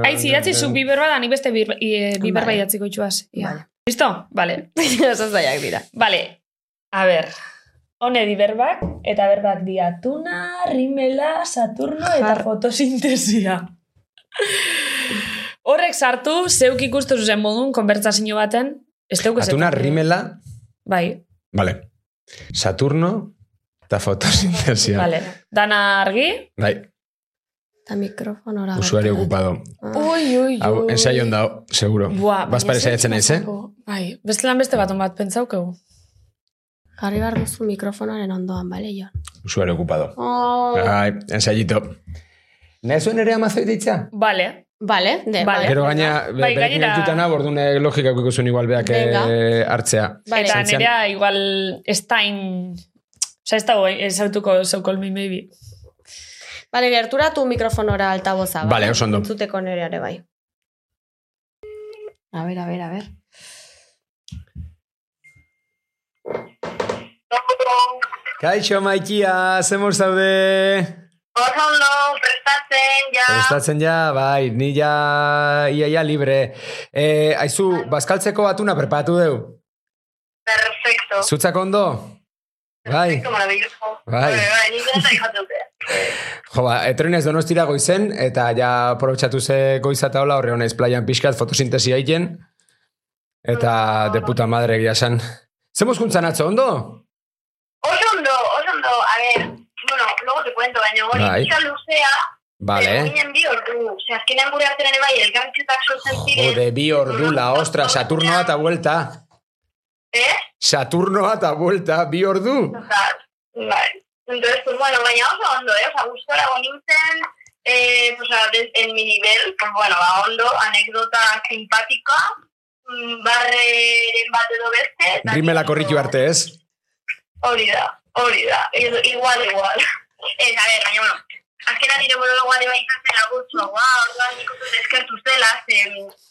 Aiz, idatzi zu biber bat, ni beste bir- i- biber Vale. bai idatziko itxuaz. Vale. Listo? Vale. Oso zaiak dira. Vale. A ber. Hone di berbak, eta berbak dia tuna, rimela, saturno eta Jar. fotosintesia. Horrek sartu, zeuk ikustu zuzen modun, konbertsazio baten, ez teuk ez Atuna rimela... Bai, Vale. Saturno eta fotosintesia. vale. Dana argi. Bai, Eta mikrofonora. usuario ocupado. Ui, ui, Hau, ensaion dao, seguro. Buah, Bas baina pare saiatzen naiz, eh? Bai, beste lan beste baton bat pentsaukegu. Jarri behar duzu mikrofonaren ondoan, bale, Jon? Usuario ocupado. Oh. Bai, ensaiito. Nahi zuen ere amazoi deitza? Vale. Vale, de, Vale. Gero gaina, Bai, berekin gainera- gainera... nago, orduan eh, logika ikuko zuen igual beak eh, hartzea. Vale. eta Zantzian- nerea igual estain Osa, ez dago, ez autuko so call me maybe. Bale, gerturatu mikrofonora altaboza. Bale, oso ondo. Entzuteko nereare bai. A ver, a ver, a ver. Kaixo, maikia, zemor zaude? Oso ondo, prestatzen, ja. Prestatzen ja, bai, ni ja, ia, ia libre. Eh, aizu, bazkaltzeko batuna preparatu deu. Perfecto. Zutzak ondo? Bai, Perfecto. Bai. Dute. jo, ba, etrenez donostira goizen, eta ja aprobetsatu ze goiza eta hola, horre honez playan pixkat fotosintesia egiten. Eta de puta madre egia esan. Zemos juntzan atzo, ondo? Oso ondo, oso ondo. A ver, bueno, luego te cuento, baina hori Bai. luzea, Vale. Ginen bi ordu. Ose, azkenean gure artean bai, elkartxetak sortzen ziren. Jode, bi ordula, ostra, Saturnoa eta vuelta. Eh? Saturnoa eta vuelta, bi ordu. Total. Bai. Entonces, pues bueno, baina oso ondo, eh? Osa, gustora nintzen, eh, pues, a, des- en mi nivel, pues bueno, ba, ondo, anekdota simpática, mm, barreren bat edo beste. Rimela korritu arte, ez? Hori da, hori da, igual, igual. Ez, a ver, baina, bueno, azkena nire monologoa ere bai izan zen agurtzu, guau, orduan nik uste eskertu zela, ze,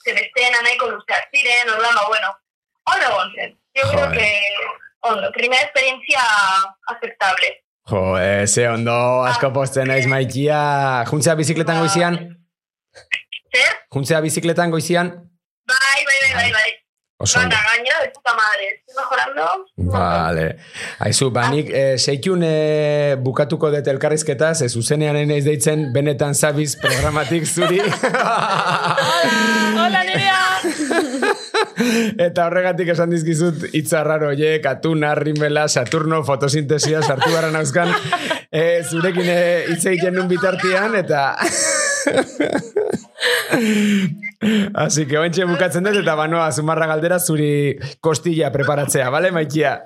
ze besteena nahiko luzeak ziren, orduan, ba, bueno, ondo egon zen. Yo creo que, ondo, primera experiencia aceptable. Jo, eh, ze ondo, asko posten naiz maikia. Juntzea bizikletan goizian? Zer? Juntzea bizikletan goizian? Bai, bai, bai, bai, bai. Oso ondo. Gana, gainera, de puta madre. Estoy mejorando. Vale. Aizu, banik eh, seikun eh, bukatuko dut elkarrizketa, ze zuzenean ez deitzen benetan zabiz programatik zuri. Hola, nerea! Eta horregatik esan dizkizut hitza raro horiek, atuna, rimela, Saturno, fotosintesia, sartu gara nauzkan, e, zurekin eh, hitz egiten nun bitartian, eta... Así que ointxe bukatzen dut, eta banoa, zumarra galdera zuri kostilla preparatzea, bale, maikia?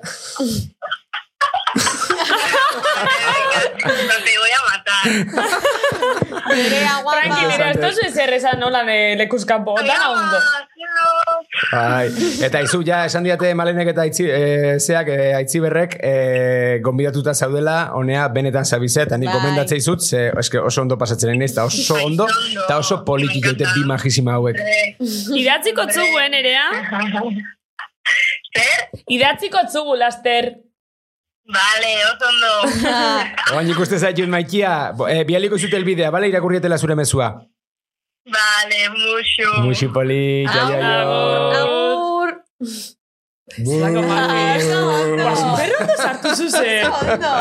No te voy a matar. Nerea guapa. Tranqui, nerea, esto es ezer esan nola me lekuzkampo, dana ondo. Bai, eta izu ja esan diate malenek eta aitzi, e, zeak e, aitzi berrek e, gonbidatuta zaudela, honea benetan zabize, eta nik Bai. gomendatzei zut, ze eske oso ondo pasatzen naiz, eta oso ondo, eta oso poliki joite bi magisima hauek. Idatziko tzugu, eh, nerea? Zer? Idatziko tzugu, laster. Vale, oso ondo. Oain ikuste zaitut maikia, e, bialiko zute elbidea, bale, irakurrietela zure mezua. Vale, mucho. Muxi poli, jaio, jaio. Agur. Zako magia. Ondo. Sartu zuze. Ondo.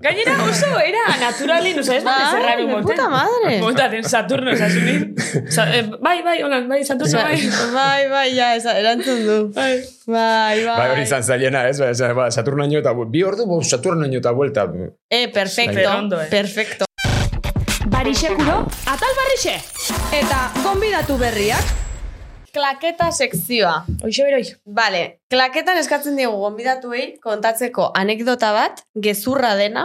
Gainera oso era naturalin, oza, ez da Bai, zerraru de moten. puta madre. Montaten Saturno esasunin. Sa, eh, bai, bai, holan, bai, Saturno, bai. Bai, bai, ja, esa, erantzun du. Bai. Bai, bai. Bai, hori izan zailena, ez? Ba, ez- ba, Saturnaino eta bi ordu, bo, Saturnaino eta vuelta. Eh, perfecto. Eh. Perfecto. Barixekuro, atal barrixe! Eta, gonbidatu berriak. Klaketa sekzioa. Oixe beroi. Vale, klaketan eskatzen diegu gonbidatuei kontatzeko anekdota bat, gezurra dena,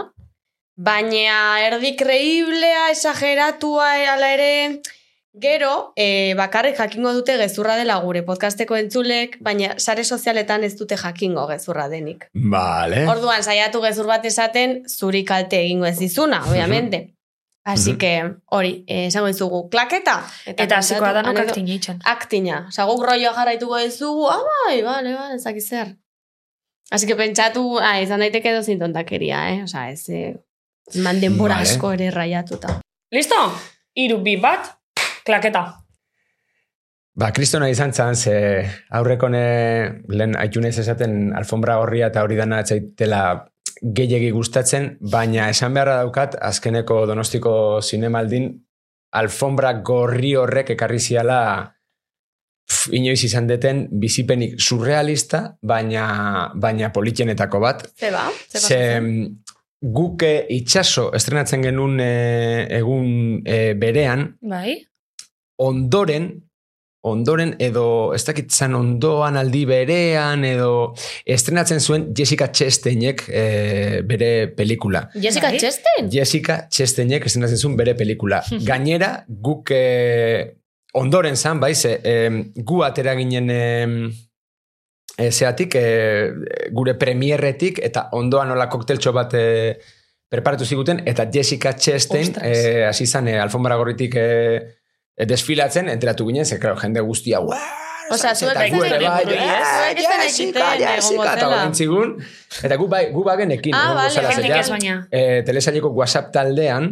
baina erdi kreiblea, esageratua ala ere, gero, e, bakarrik jakingo dute gezurra dela gure podcasteko entzulek, baina sare sozialetan ez dute jakingo gezurra denik. Vale. Orduan, saiatu gezur bat esaten, zuri kalte egingo ez dizuna, obviamente. Así Mhm. que, hori, eh, esango dizugu, klaketa. Eta hasiko kontatu danok anekdo- aktin eitzen. aktina. Osa, guk rolloa jarraituko dizugu, ah, bai, bale, bale, ezaki zer. Así que pentsatu, ah, izan daiteke edo zintontakeria, eh? Osa, ez, eh, man denbora Vale. asko ere raiatuta. Listo? Iru bi bat, klaketa. Ba, kristona izan zan, ze aurrekone lehen aitunez esaten alfombra gorria eta hori dana etzaitela gehiegi gustatzen, baina esan beharra daukat, azkeneko donostiko zinemaldin, alfombra gorri horrek ekarri ziala pf, inoiz izan deten bizipenik surrealista, baina, baina politxenetako bat. Ze ba? Ze Ze pasatzen? guk eh, itxaso estrenatzen genuen eh, egun eh, berean, Bai? ondoren, ondoren edo ez dakit zan ondoan aldi berean edo estrenatzen zuen Jessica Chastainek eh, bere pelikula. Jessica Bai? Chastain? Jessica Chastainek estrenatzen zuen bere pelikula. Gainera, guk eh, ondoren zan, bai, ze, eh, gu atera ginen eh, e, zeatik, e, gure premierretik, eta ondoan nola kokteltxo bat e, preparatu ziguten, eta Jessica Chastain, Ostras. e, hasi zan, e, alfombra gorritik e, e, desfilatzen, enteratu ginen, ze, claro, jende guztia, "Uah, Osea, zuek ez gu ere zenekiten bai, ez? "Ah, Zuek ez zenekiten Jessica, egongo Jessica, eta horren zigun, eta gu bai, gu bagenekin, Ah, egongo vale, zela, ze Jentek ja, ez baina. e, telesaileko WhatsApp taldean,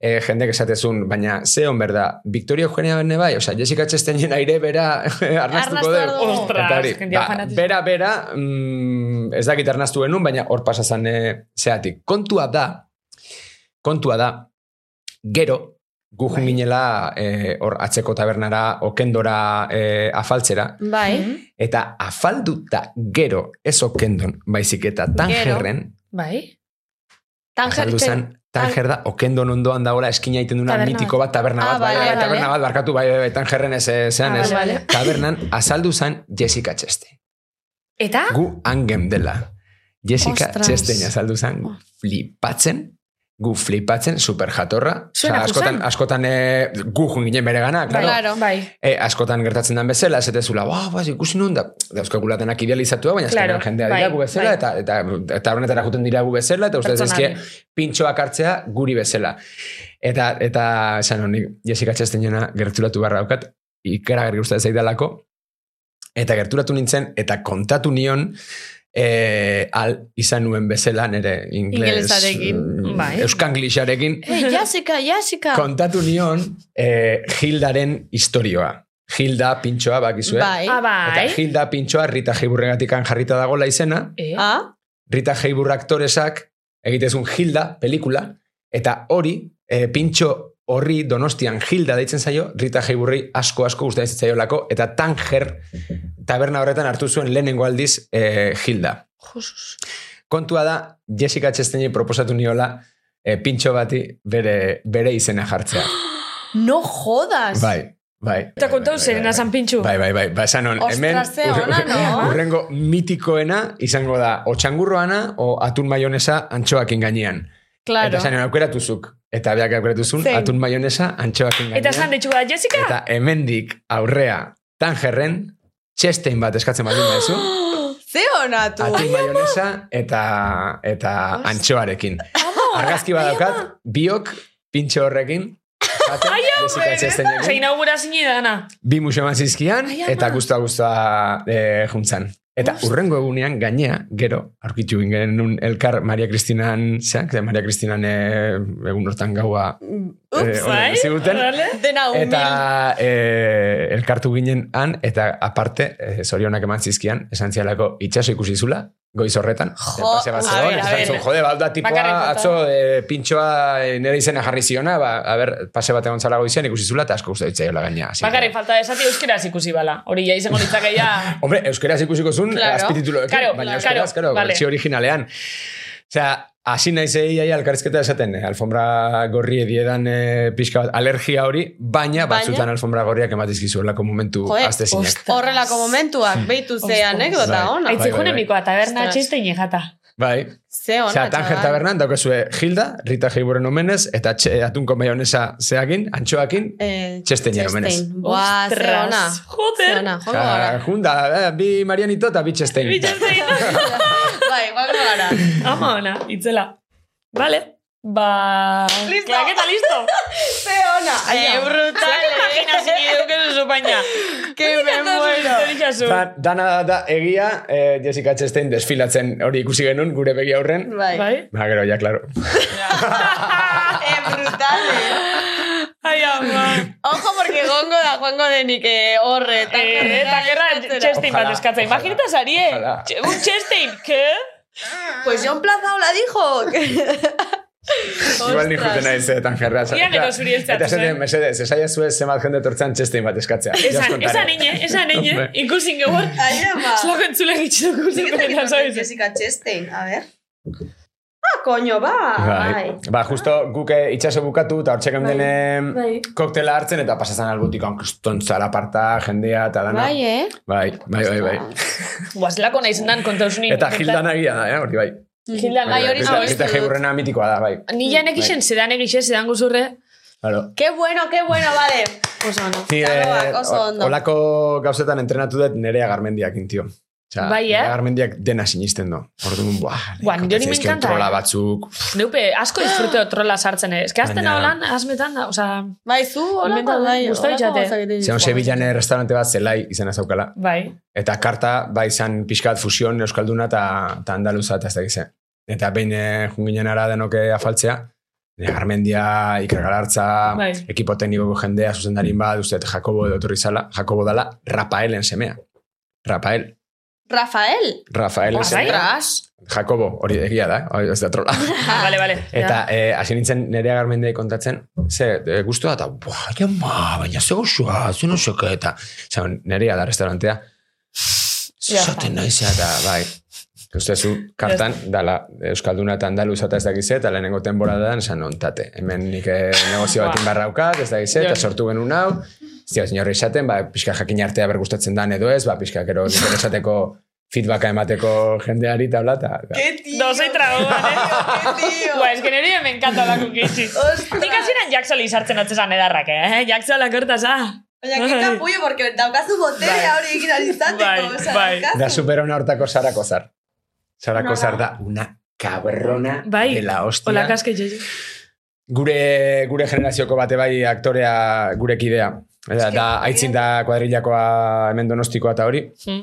e, jendek esatezun, baina ze hon berda, Victoria Eugenia bene bai, osea, Jessica Chastainen aire bera dugu. behar dugu. Ostras, Eta hori, jendia ba, bera, bera, mm, ez dakit arnastu genuen, baina hor pasazan e, zeatik. Kontua da, kontua da, gero, gu Bai. ginela eh, hor atzeko tabernara, okendora e, afaltzera, Bai. eta afalduta gero ez okendon, baizik eta tangerren, Bai? Tanger, zen, tanger da, okendon ondoan dagoela eskina egiten duna Taberna mitiko bat, taberna Ah, bat, bai, vale, bai, vale. taberna bat, barkatu, bai, bai, bai, tangerren ez, zean Ah, ez. vale, vale. Tabernan, azaldu zen Jessica Chastain. Eta? Gu angem dela. Jessica Ostras. Chastain azaldu zen, gu flipatzen, gu flipatzen, super jatorra. Zuen Osea, askotan, askotan eh, gu ginen bere gana, claro. Claro. Bai. E, askotan gertatzen den bezala, ez etezula, ba, ba, ikusi nun, da, dauzkagulatenak idealizatua, baina Claro, azkenean jendea bai, dira gu bezala, bai. eta, eta, eta honetara juten dira gu bezala, eta uste Pertsonale. dezkie pintxoak hartzea guri bezala. Eta, eta esan honik, Jessica Chastainena gerturatu barra daukat, ikaragarri gustatzen zaidalako, eta gerturatu nintzen, eta kontatu nion, e, al izan nuen bezala, nire ingles, mm, bai. euskanglisarekin, Hey, Jessica, Jessica. kontatu nion eh, Hildaren historioa. Hilda pintxoa bakizue. Bai. Ah, bai. Eta Hilda pintxoa Rita Heiburregatikan jarrita dagola izena. Eh? Ah, Rita Heibur aktoresak egitezun Hilda pelikula. Eta hori, eh, pintxo horri donostian Hilda deitzen zaio, Rita Heiburri asko asko gustatzen zaiolako, eta Tanger taberna horretan hartu zuen lehenengo aldiz eh, Hilda. Jesus. Kontua da, Jessica Chastaini proposatu niola eh, pintxo bati bere, bere izena jartzea. No jodas. Bai, bai. Eta kontau Bai, bai, zerena bai, zan pintxu. Bai, bai, bai, ba, esan hon, hemen ona, no? urrengo mitikoena izango da o txangurroana o atun maionesa antxoakin gainean. Claro. Eta esan hon, aukeratuzuk. Eta beak aukeratuzun, Zein? atun maionesa antxoakin gainean. Eta zan ditxu da, Jessica? Eta hemendik aurrea tangerren, txestein bat eskatzen baldin maizu, Ze onatu. atun maionesa eta, eta antxoarekin. Argazki badaukat, biok pintxo horrekin, jaten, Jessica Chastainen. Ze inaugurazini dana. bi museo eman zizkian, Ai, ama. eta guztua guztua e, juntzan. Eta urrengo egunean, gainea, gero, aurkitu ginen elkar Maria Kristinan, zeak, ze Maria Kristinan e, egun hortan gaua Ups, eh, Bai? ziguten. Dena. Eta e, elkartu ginen han, eta aparte, e, zorionak eman zizkian, esan zialako itxaso ikusi zula, goiz horretan. Jo, bat a zegoen, ver, a esan jode, balda tipoa, falta. atzo e, pintxoa e, nire izena jarri ziona, ba, a ber, pase bat egon zala goizian ikusi zula, eta asko guztu ditzaiola gaina. Bakarrik falta esati euskeraz ikusi bala. Hori ja izango litzake ja... Hombre, euskeraz ikusiko zuen Claro. azpitituloekin, Claro, baina claro, euskeraz, claro, vale. bertsio originalean. Osea, hasi naiz egin aia alkarrizketa esaten, eh, alfombra gorri ediedan eh, pixka bat alergia hori, baina, Baina? batzutan alfombra gorriak ematizkizuelako momentu Joder, azte zinak. Horrelako momentuak, behitu ze anekdota Bai. ona. Aitzi bai, bai. mikoa taberna Ostras. txistein jata. Bai. Ze ona, Osea, Tanger txabal. tabernan daukezue Hilda, Rita Heiburen omenez, eta txe, atunko maionesa zeakin, antxoakin, Eh, Txestein omenez. Buah, ze ona. Joder. Ze ona, gara. junda, eh, bi Marianito eta bi txestein. Bitxestein. Bai, joango gara. Ama ona, itzela. Vale. Ba... Listo. Klaketa listo. Ze ona. Eh, brutal. Imagina zini duke duzu baina. Que me muero. Da, dana da, da egia, eh, Jessica Chastain desfilatzen hori ikusi genuen, gure begi aurren. Bai. Bai? Ba, gero, ja, klaro. Eh, brutal, eh. Ai, ama. Ojo, porque gongo da, joango denik horre. Eh, eta gerra txestein bat eskatza. Imaginita zarie. Un txestein, ke? Pues John Plaza la dijo. Igual ni juten naiz eh, tan jerra. Ia gero zuri Eta zen. mesedez, esaia zuez zemat jende tortzan txestein bat eskatzea. Ja Esan, os esan contaré. ine, esan ine. Hombre. Ikusin gehor. Ai, ama. Zlako entzule gitxetu ikusin ¿sabes? Jessica Chastain, a ver. Ah, coño, ba. Bai. Ba, justo guke itxaso bukatu eta hortxe Bai. Bai. koktela hartzen eta pasazan albutikon kriston zara parta jendea eta dana. Bai, eh? Bai, bai, bai, bai. Guazlako nahi zendan kontausunin. Eta Hildan agia da, eh, hori bai. Hildan, bai hori Rita- zau. Rita Heiburrena mitikoa da, bai. Ni ja nekixen sedan egixe, sedan guzurre. Claro. Qué bueno, qué bueno, vale. Oso oso ondo. olako gauzetan entrenatu dut nerea garmendiakin, tio. Osea, Bai, eh? Garmendiak dena sinisten du. Orduan, buah, Buah, nire hori me encanta, trola eh. batzuk. Neupe, asko disfruteo trola sartzen, eh? Ez que azten holan, azmetan da, osea, Bai, zu Inventatu, bai, gauzak egiten Zeon. Sevillan restaurante bat zelai izena zaukala. bai. Eta karta, bai izan pixkat fusion Euskalduna eta ta andaluza eta ez da. Eta behin eh, junginen ara denoke afaltzea, ne Garmendia, Iker Galartza, Bai. ekipo teknikoko jendea, zuzendarin bat, uste, Jakobo edo etorri zala, Jakobo dala, Rafaelen semea. Rafael. Rafael. Rafael. Jakobo, hori egia da, hori ez da trola. Ah, vale, vale. Eta eh, hasi nintzen nerea garmendei kontatzen, ze, e, guztua eta, buah, jama, baina ze goxua, ze no seke, eta, zan, nerea da restaurantea, zaten naizea, eta, bai, uste zu, kartan, dala, Euskalduna eta Andaluza eta ez dakize, eta lehenengo temporadan, esan ontate, hemen nik eh, negozio bat inbarraukat, ez dakize, eta sortu genuen hau, Zio, señor esaten, ba, pixka jakin artea bergustatzen dan edo ez, ba, pixka, gero, nik esateko feedbacka emateko jendeari eta bla, eta, Qué tío. No soy tragoan, eh? Tío. Ba, ez que nire me encanta la kukitzi. Nik hasieran Jacksoli sartzen atzezan edarrak, eh? Jacksola kortaz, ah. Baina, qué capullo, porque daukazu boterea hori egin alizateko. Bai, bai. daukazu. Da superona hortako Sara Kozar. Sara Nola? Kozar da una cabrona Bai, de la hostia. Hola, kaske jesu. Gure, gure generazioko bate bai aktorea gure kidea. Da, da aitzin da kuadrillakoa hemen donostikoa eta hori. Eh,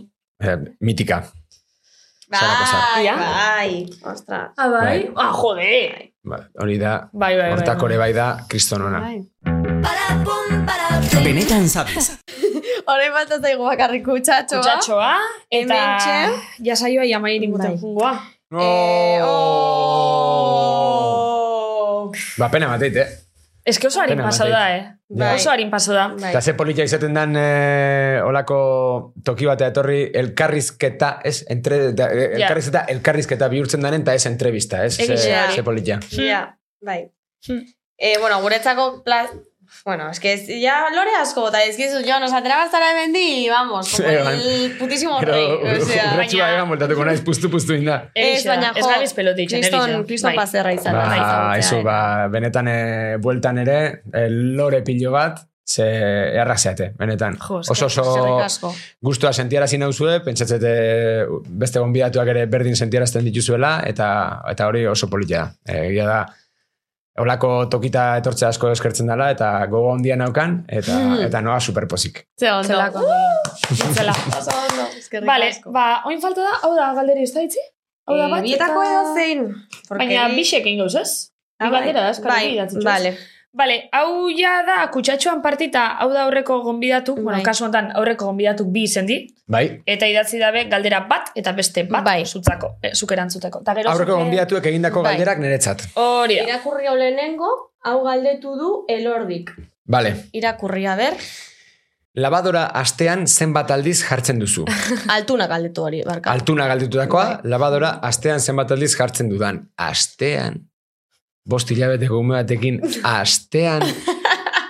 Sara Kozar. Bai, Ja? bai. Ostras. Ah, bai? Bai. Ah, jode. Hori da, Bai, bai, hortako ere bai da, kristonona. Bai. Benetan sabes. Horrein bat ez daigu bakarrik kutsatxoa. Kutsatxoa, eta Hementxe. jasaioa jamai inguten Bai. jungoa. Eh, oh. Ba, pena mateit, eh? Ez que oso harin pasau eh? Bai. Oso harin pasau da. Bai. Eta ze politia izaten dan eh, olako toki batea etorri elkarrizketa, ez? Entre, da, eh, elkarrizketa, elkarrizketa bihurtzen danen, eta ez entrevista, ez? Ze, ze politia. Ja, bai. Hmm. Eh, bueno, guretzako pla... Bueno, es que es, ya lore asko es que eso, yo nos atrevas hasta la vendi, vamos, como bai. el putísimo Pero rey. O sea, urretxua egan voltatuko naiz puztu puztu inda. Ez, baina Ez jo, gabiz pelotitzen, kriston, kriston paserra izan. Ba, bai, eso, eh. ba, benetan e, bueltan ere, lore pilo bat, ze errazeate, benetan. Jo, oso oso gustua sentiarazi nauzue, pentsatzete beste gonbidatuak ere berdin sentiarazten dituzuela, eta eta hori oso politia da. E, Egia da, Olako tokita etortzea asko eskertzen dela, eta gogo handia naukan, eta, Mm. eta noa superpozik. Ze ondo. Zelako. Zela. Oso ondo, eskerrik Vale, asko. ba, oin falta da, hau da galderi ez da itzi? Hau da Eh, bat, bietako eta- edo zein. Porque Baina bisek egin gauz, ez? Ah, Bi galdera da, bai, eskarri Bai, vale. Vale, hau ja da, kutsatxoan partita, hau da aurreko gonbidatuk, bueno, Bai. kasu honetan aurreko gonbidatuk bi izen di, Bai? eta idatzi dabe galdera bat eta beste bat Bai. zutzako, e, zuk erantzuteko. Ta gero Aurreko zuke- gonbidatuek egindako Bai. galderak niretzat. Hori da. Irakurri hau lehenengo, hau galdetu du elordik. Vale. Irakurri, a ber, Labadora astean zenbat aldiz jartzen duzu. altuna galdetu hori, barka. Altuna galdetutakoa, Bai. labadora astean zenbat aldiz jartzen dudan. Astean. Bost hilabete gume batekin, astean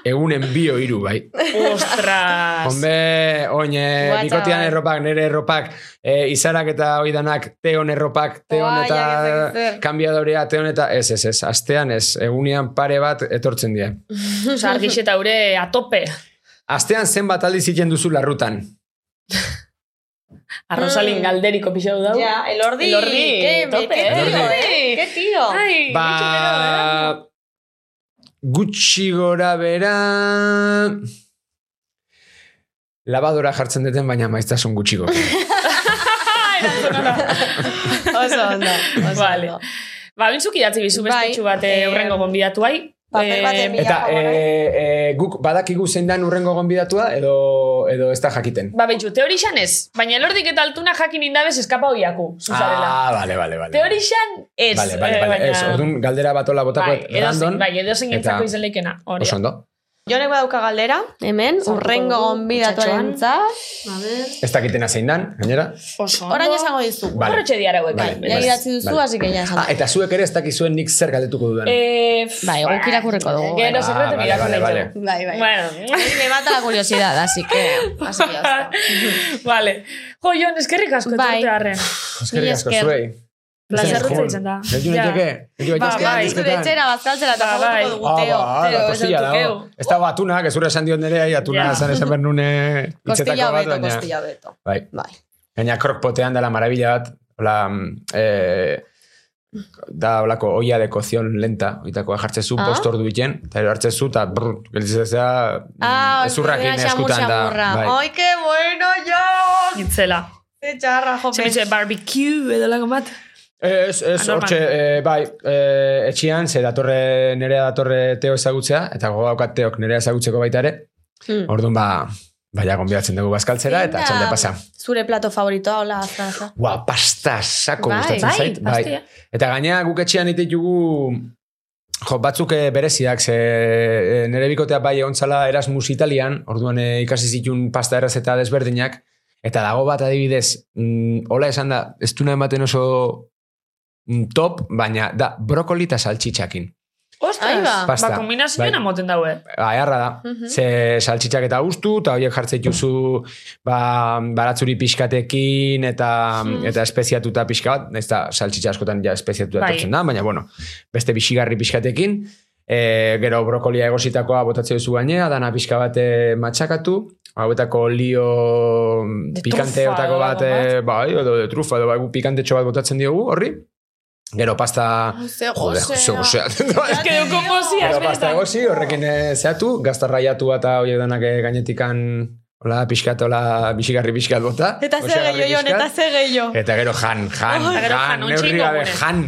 egunen bio hiru bai. Ostras. Hombe, oin, eh, Guatza, bikotian bai. erropak, nere erropak, eh, izarak eta oidanak, teon erropak, teon eta kanbiadorea, teon eta, ez, ez, ez, astean ez, egunean pare bat etortzen die. Osa, argixeta ure atope. Astean zenbat aldiz egiten duzu larrutan. Arrosalin Mm. galderiko pixau dau. Ja, elordi. Elordi, Qué, tope, qué tío, Elordi. eh. Qué tío. Ai, Ba, gutxi eh? gutxi gora bera... Labadora jartzen duten, baina maiztasun. Erantzuna da. Oso ondo, oso Vale. ondo. Ba, bintzuk idatzi bizu Bai, bestutxu bat eh, eh, urrengo gonbidatu hai. Paper baten bila. Eta e, e, guk badakigu zein dan urrengo gonbidatua edo, edo ez da jakiten. Ba, behitxu, teorixan ez. Baina lordik eta altuna jakin indabez eskapa hoiaku. Zuzarela. Ah, vale, vale, vale. Teorixan ez. Vale, vale, eh, vale. baina- Ez, orduan galdera bat ola botako Bai, random. bai, edozein eta- entzako izen leikena. Oso ondo. Jonek badauka galdera, hemen, urrengo gonbidatuaren zat. A ver. Ez dakitena zein dan, gainera. Orain esango dizu. Vale. Horretxe diara hauek. Vale, Ja vale. idatzi duzu, Vale. así que ya esan. Ah, eta zuek ere ez dakizuen nik zer galdetuko dudan. Eh, Bai, guk irakurriko dugu. Gero Ah, sekretu vale, irakurri vale, dugu. Bai, bai. Bueno. Me mata la curiosidad, así que... Así que vale. Jo, Jon, eskerrik asko Bai. Eskerrik asko esker. zuei. Plazerrutza izan da. Geltu Ja. niteke? Geltu Ba, bai. Zure etxera bazkaltzera eta Ba, bai. zagutuko dugu Ah, teo. ba, Teo, da, kostilla dago. tukeu. Ez dago atuna, gezurra esan dion nire, atuna esan esan behar nune Kostilla hitzetako bat, beto, kostilla beto. Bai. Bai. Gaina krokpotean dela marabila bat, hola, eh, da holako olla de cocción lenta, oitakoa jartzezu, Ah. ah? bost ordu iten, eta gero hartzezu, eta brr, gelditzea Ah, ezurrakin eskutan da. Bai. Ai, que bueno, jo! Itzela. Ze txarra, jo. Se dice barbecue edo lago bat. Ez, ez, hortxe, eh, bai, eh, etxian, ze datorre, nerea datorre teo ezagutzea, eta gogo daukat teok nerea ezagutzeko baita ere, Hmm. orduan ba, baina gonbidatzen dugu bazkaltzera, eta txalde pasa. Zure plato favoritoa, hola, azta. Ua, pasta sako Bai, gustatzen bai, zait. pastia. Eta gaina guk etxean ditugu jo, batzuk eh, bereziak, ze nire bikotea bai egontzala Erasmus Italian, orduan eh, ikasi zitun pasta errezeta desberdinak, eta dago bat adibidez, mm, hola esan da, ez du ematen oso mm, top, baina da brokoli eta saltxitxakin. Ostras, ba. ba, kombinazioen Bai. amoten daue. Aherra da, Mhm. ze saltxitxak eta ustu, eta horiek jartzen dituzu ba, baratzuri pixkatekin eta, Hmm. eta espeziatuta pixka bat, ez da saltxitxa askotan ja espeziatuta Bai. da, baina bueno, beste bixigarri pixkatekin, e, gero brokolia egositakoa botatzen duzu gainea, dana pixka bat eh, matxakatu, hauetako olio De pikante trufa otako edo bat, algo eh, bai, edo de trufa, edo bai, gu pikantetxo bat botatzen diogu, horri, gero pasta... Ze Joder, ze gozea. Ez que duko pozia, Gero pasta egosi, horrekin eh, zehatu, gaztarraiatu eta horiek denak eh, gainetikan hola, pixkat, hola, bixigarri pixkat bota. Eta ze gehiago, Jon, eta ze gehiago. Eta gero jan, jan, Eta gero jan, neurri gabe, jan.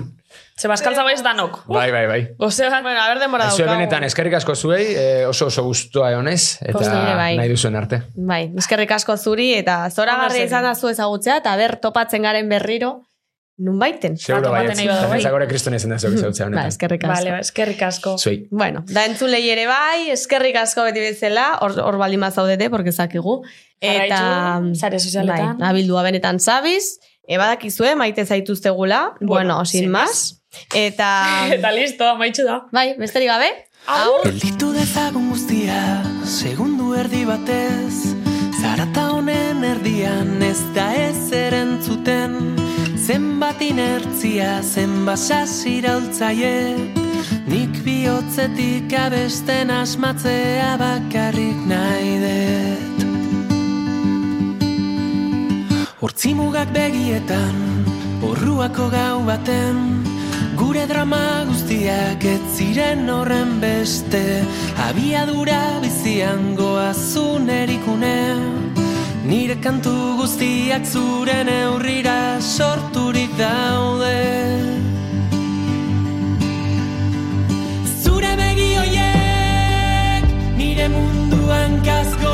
Ze bazkaltza baiz danok. Bai, bai, bai. Gozea, Bueno, a ber, demora Aizu daukagu. benetan eskerrik asko zuei, eh, oso oso guztua egonez, eta Pues nire bai. nahi duzuen arte. Bai, eskerrik asko zuri, eta zora garria zen. izan da zu ezagutzea, eta ber, topatzen garen berriro, nun baiten. Seguro Bat bai, ematen nahi badu, bai. Zagore kriston izan da zuek ezagutzea Ba, honetan. eskerrik asko. Vale, ba, eskerrik asko. Zuei. Bueno, da entzulei ere bai, eskerrik asko beti bezala, hor, hor baldin bazaudete, porque zakigu. Eta, sare sozialetan. bai, abildua benetan zabiz, ebadakizue, maite zaituztegula, bueno, Bueno, sin más. Eta, Eta listo, amaitxu da. bai, besterik gabe, Agur. Gelditu dezagun guztia, segundu erdi batez Zarata honen erdian ez da ez erantzuten Zenbat inertzia, zenbat sasiraultzaie Nik bihotzetik abesten asmatzea bakarrik nahi dut. Hortzimugak begietan, orruako gau baten. Gure drama guztiak ez ziren horren beste. Abiadura bizian goazun erikune Nire kantu guztiak zuren eurrira sorturik daude. Zure begi hoiek nire munduan gazgora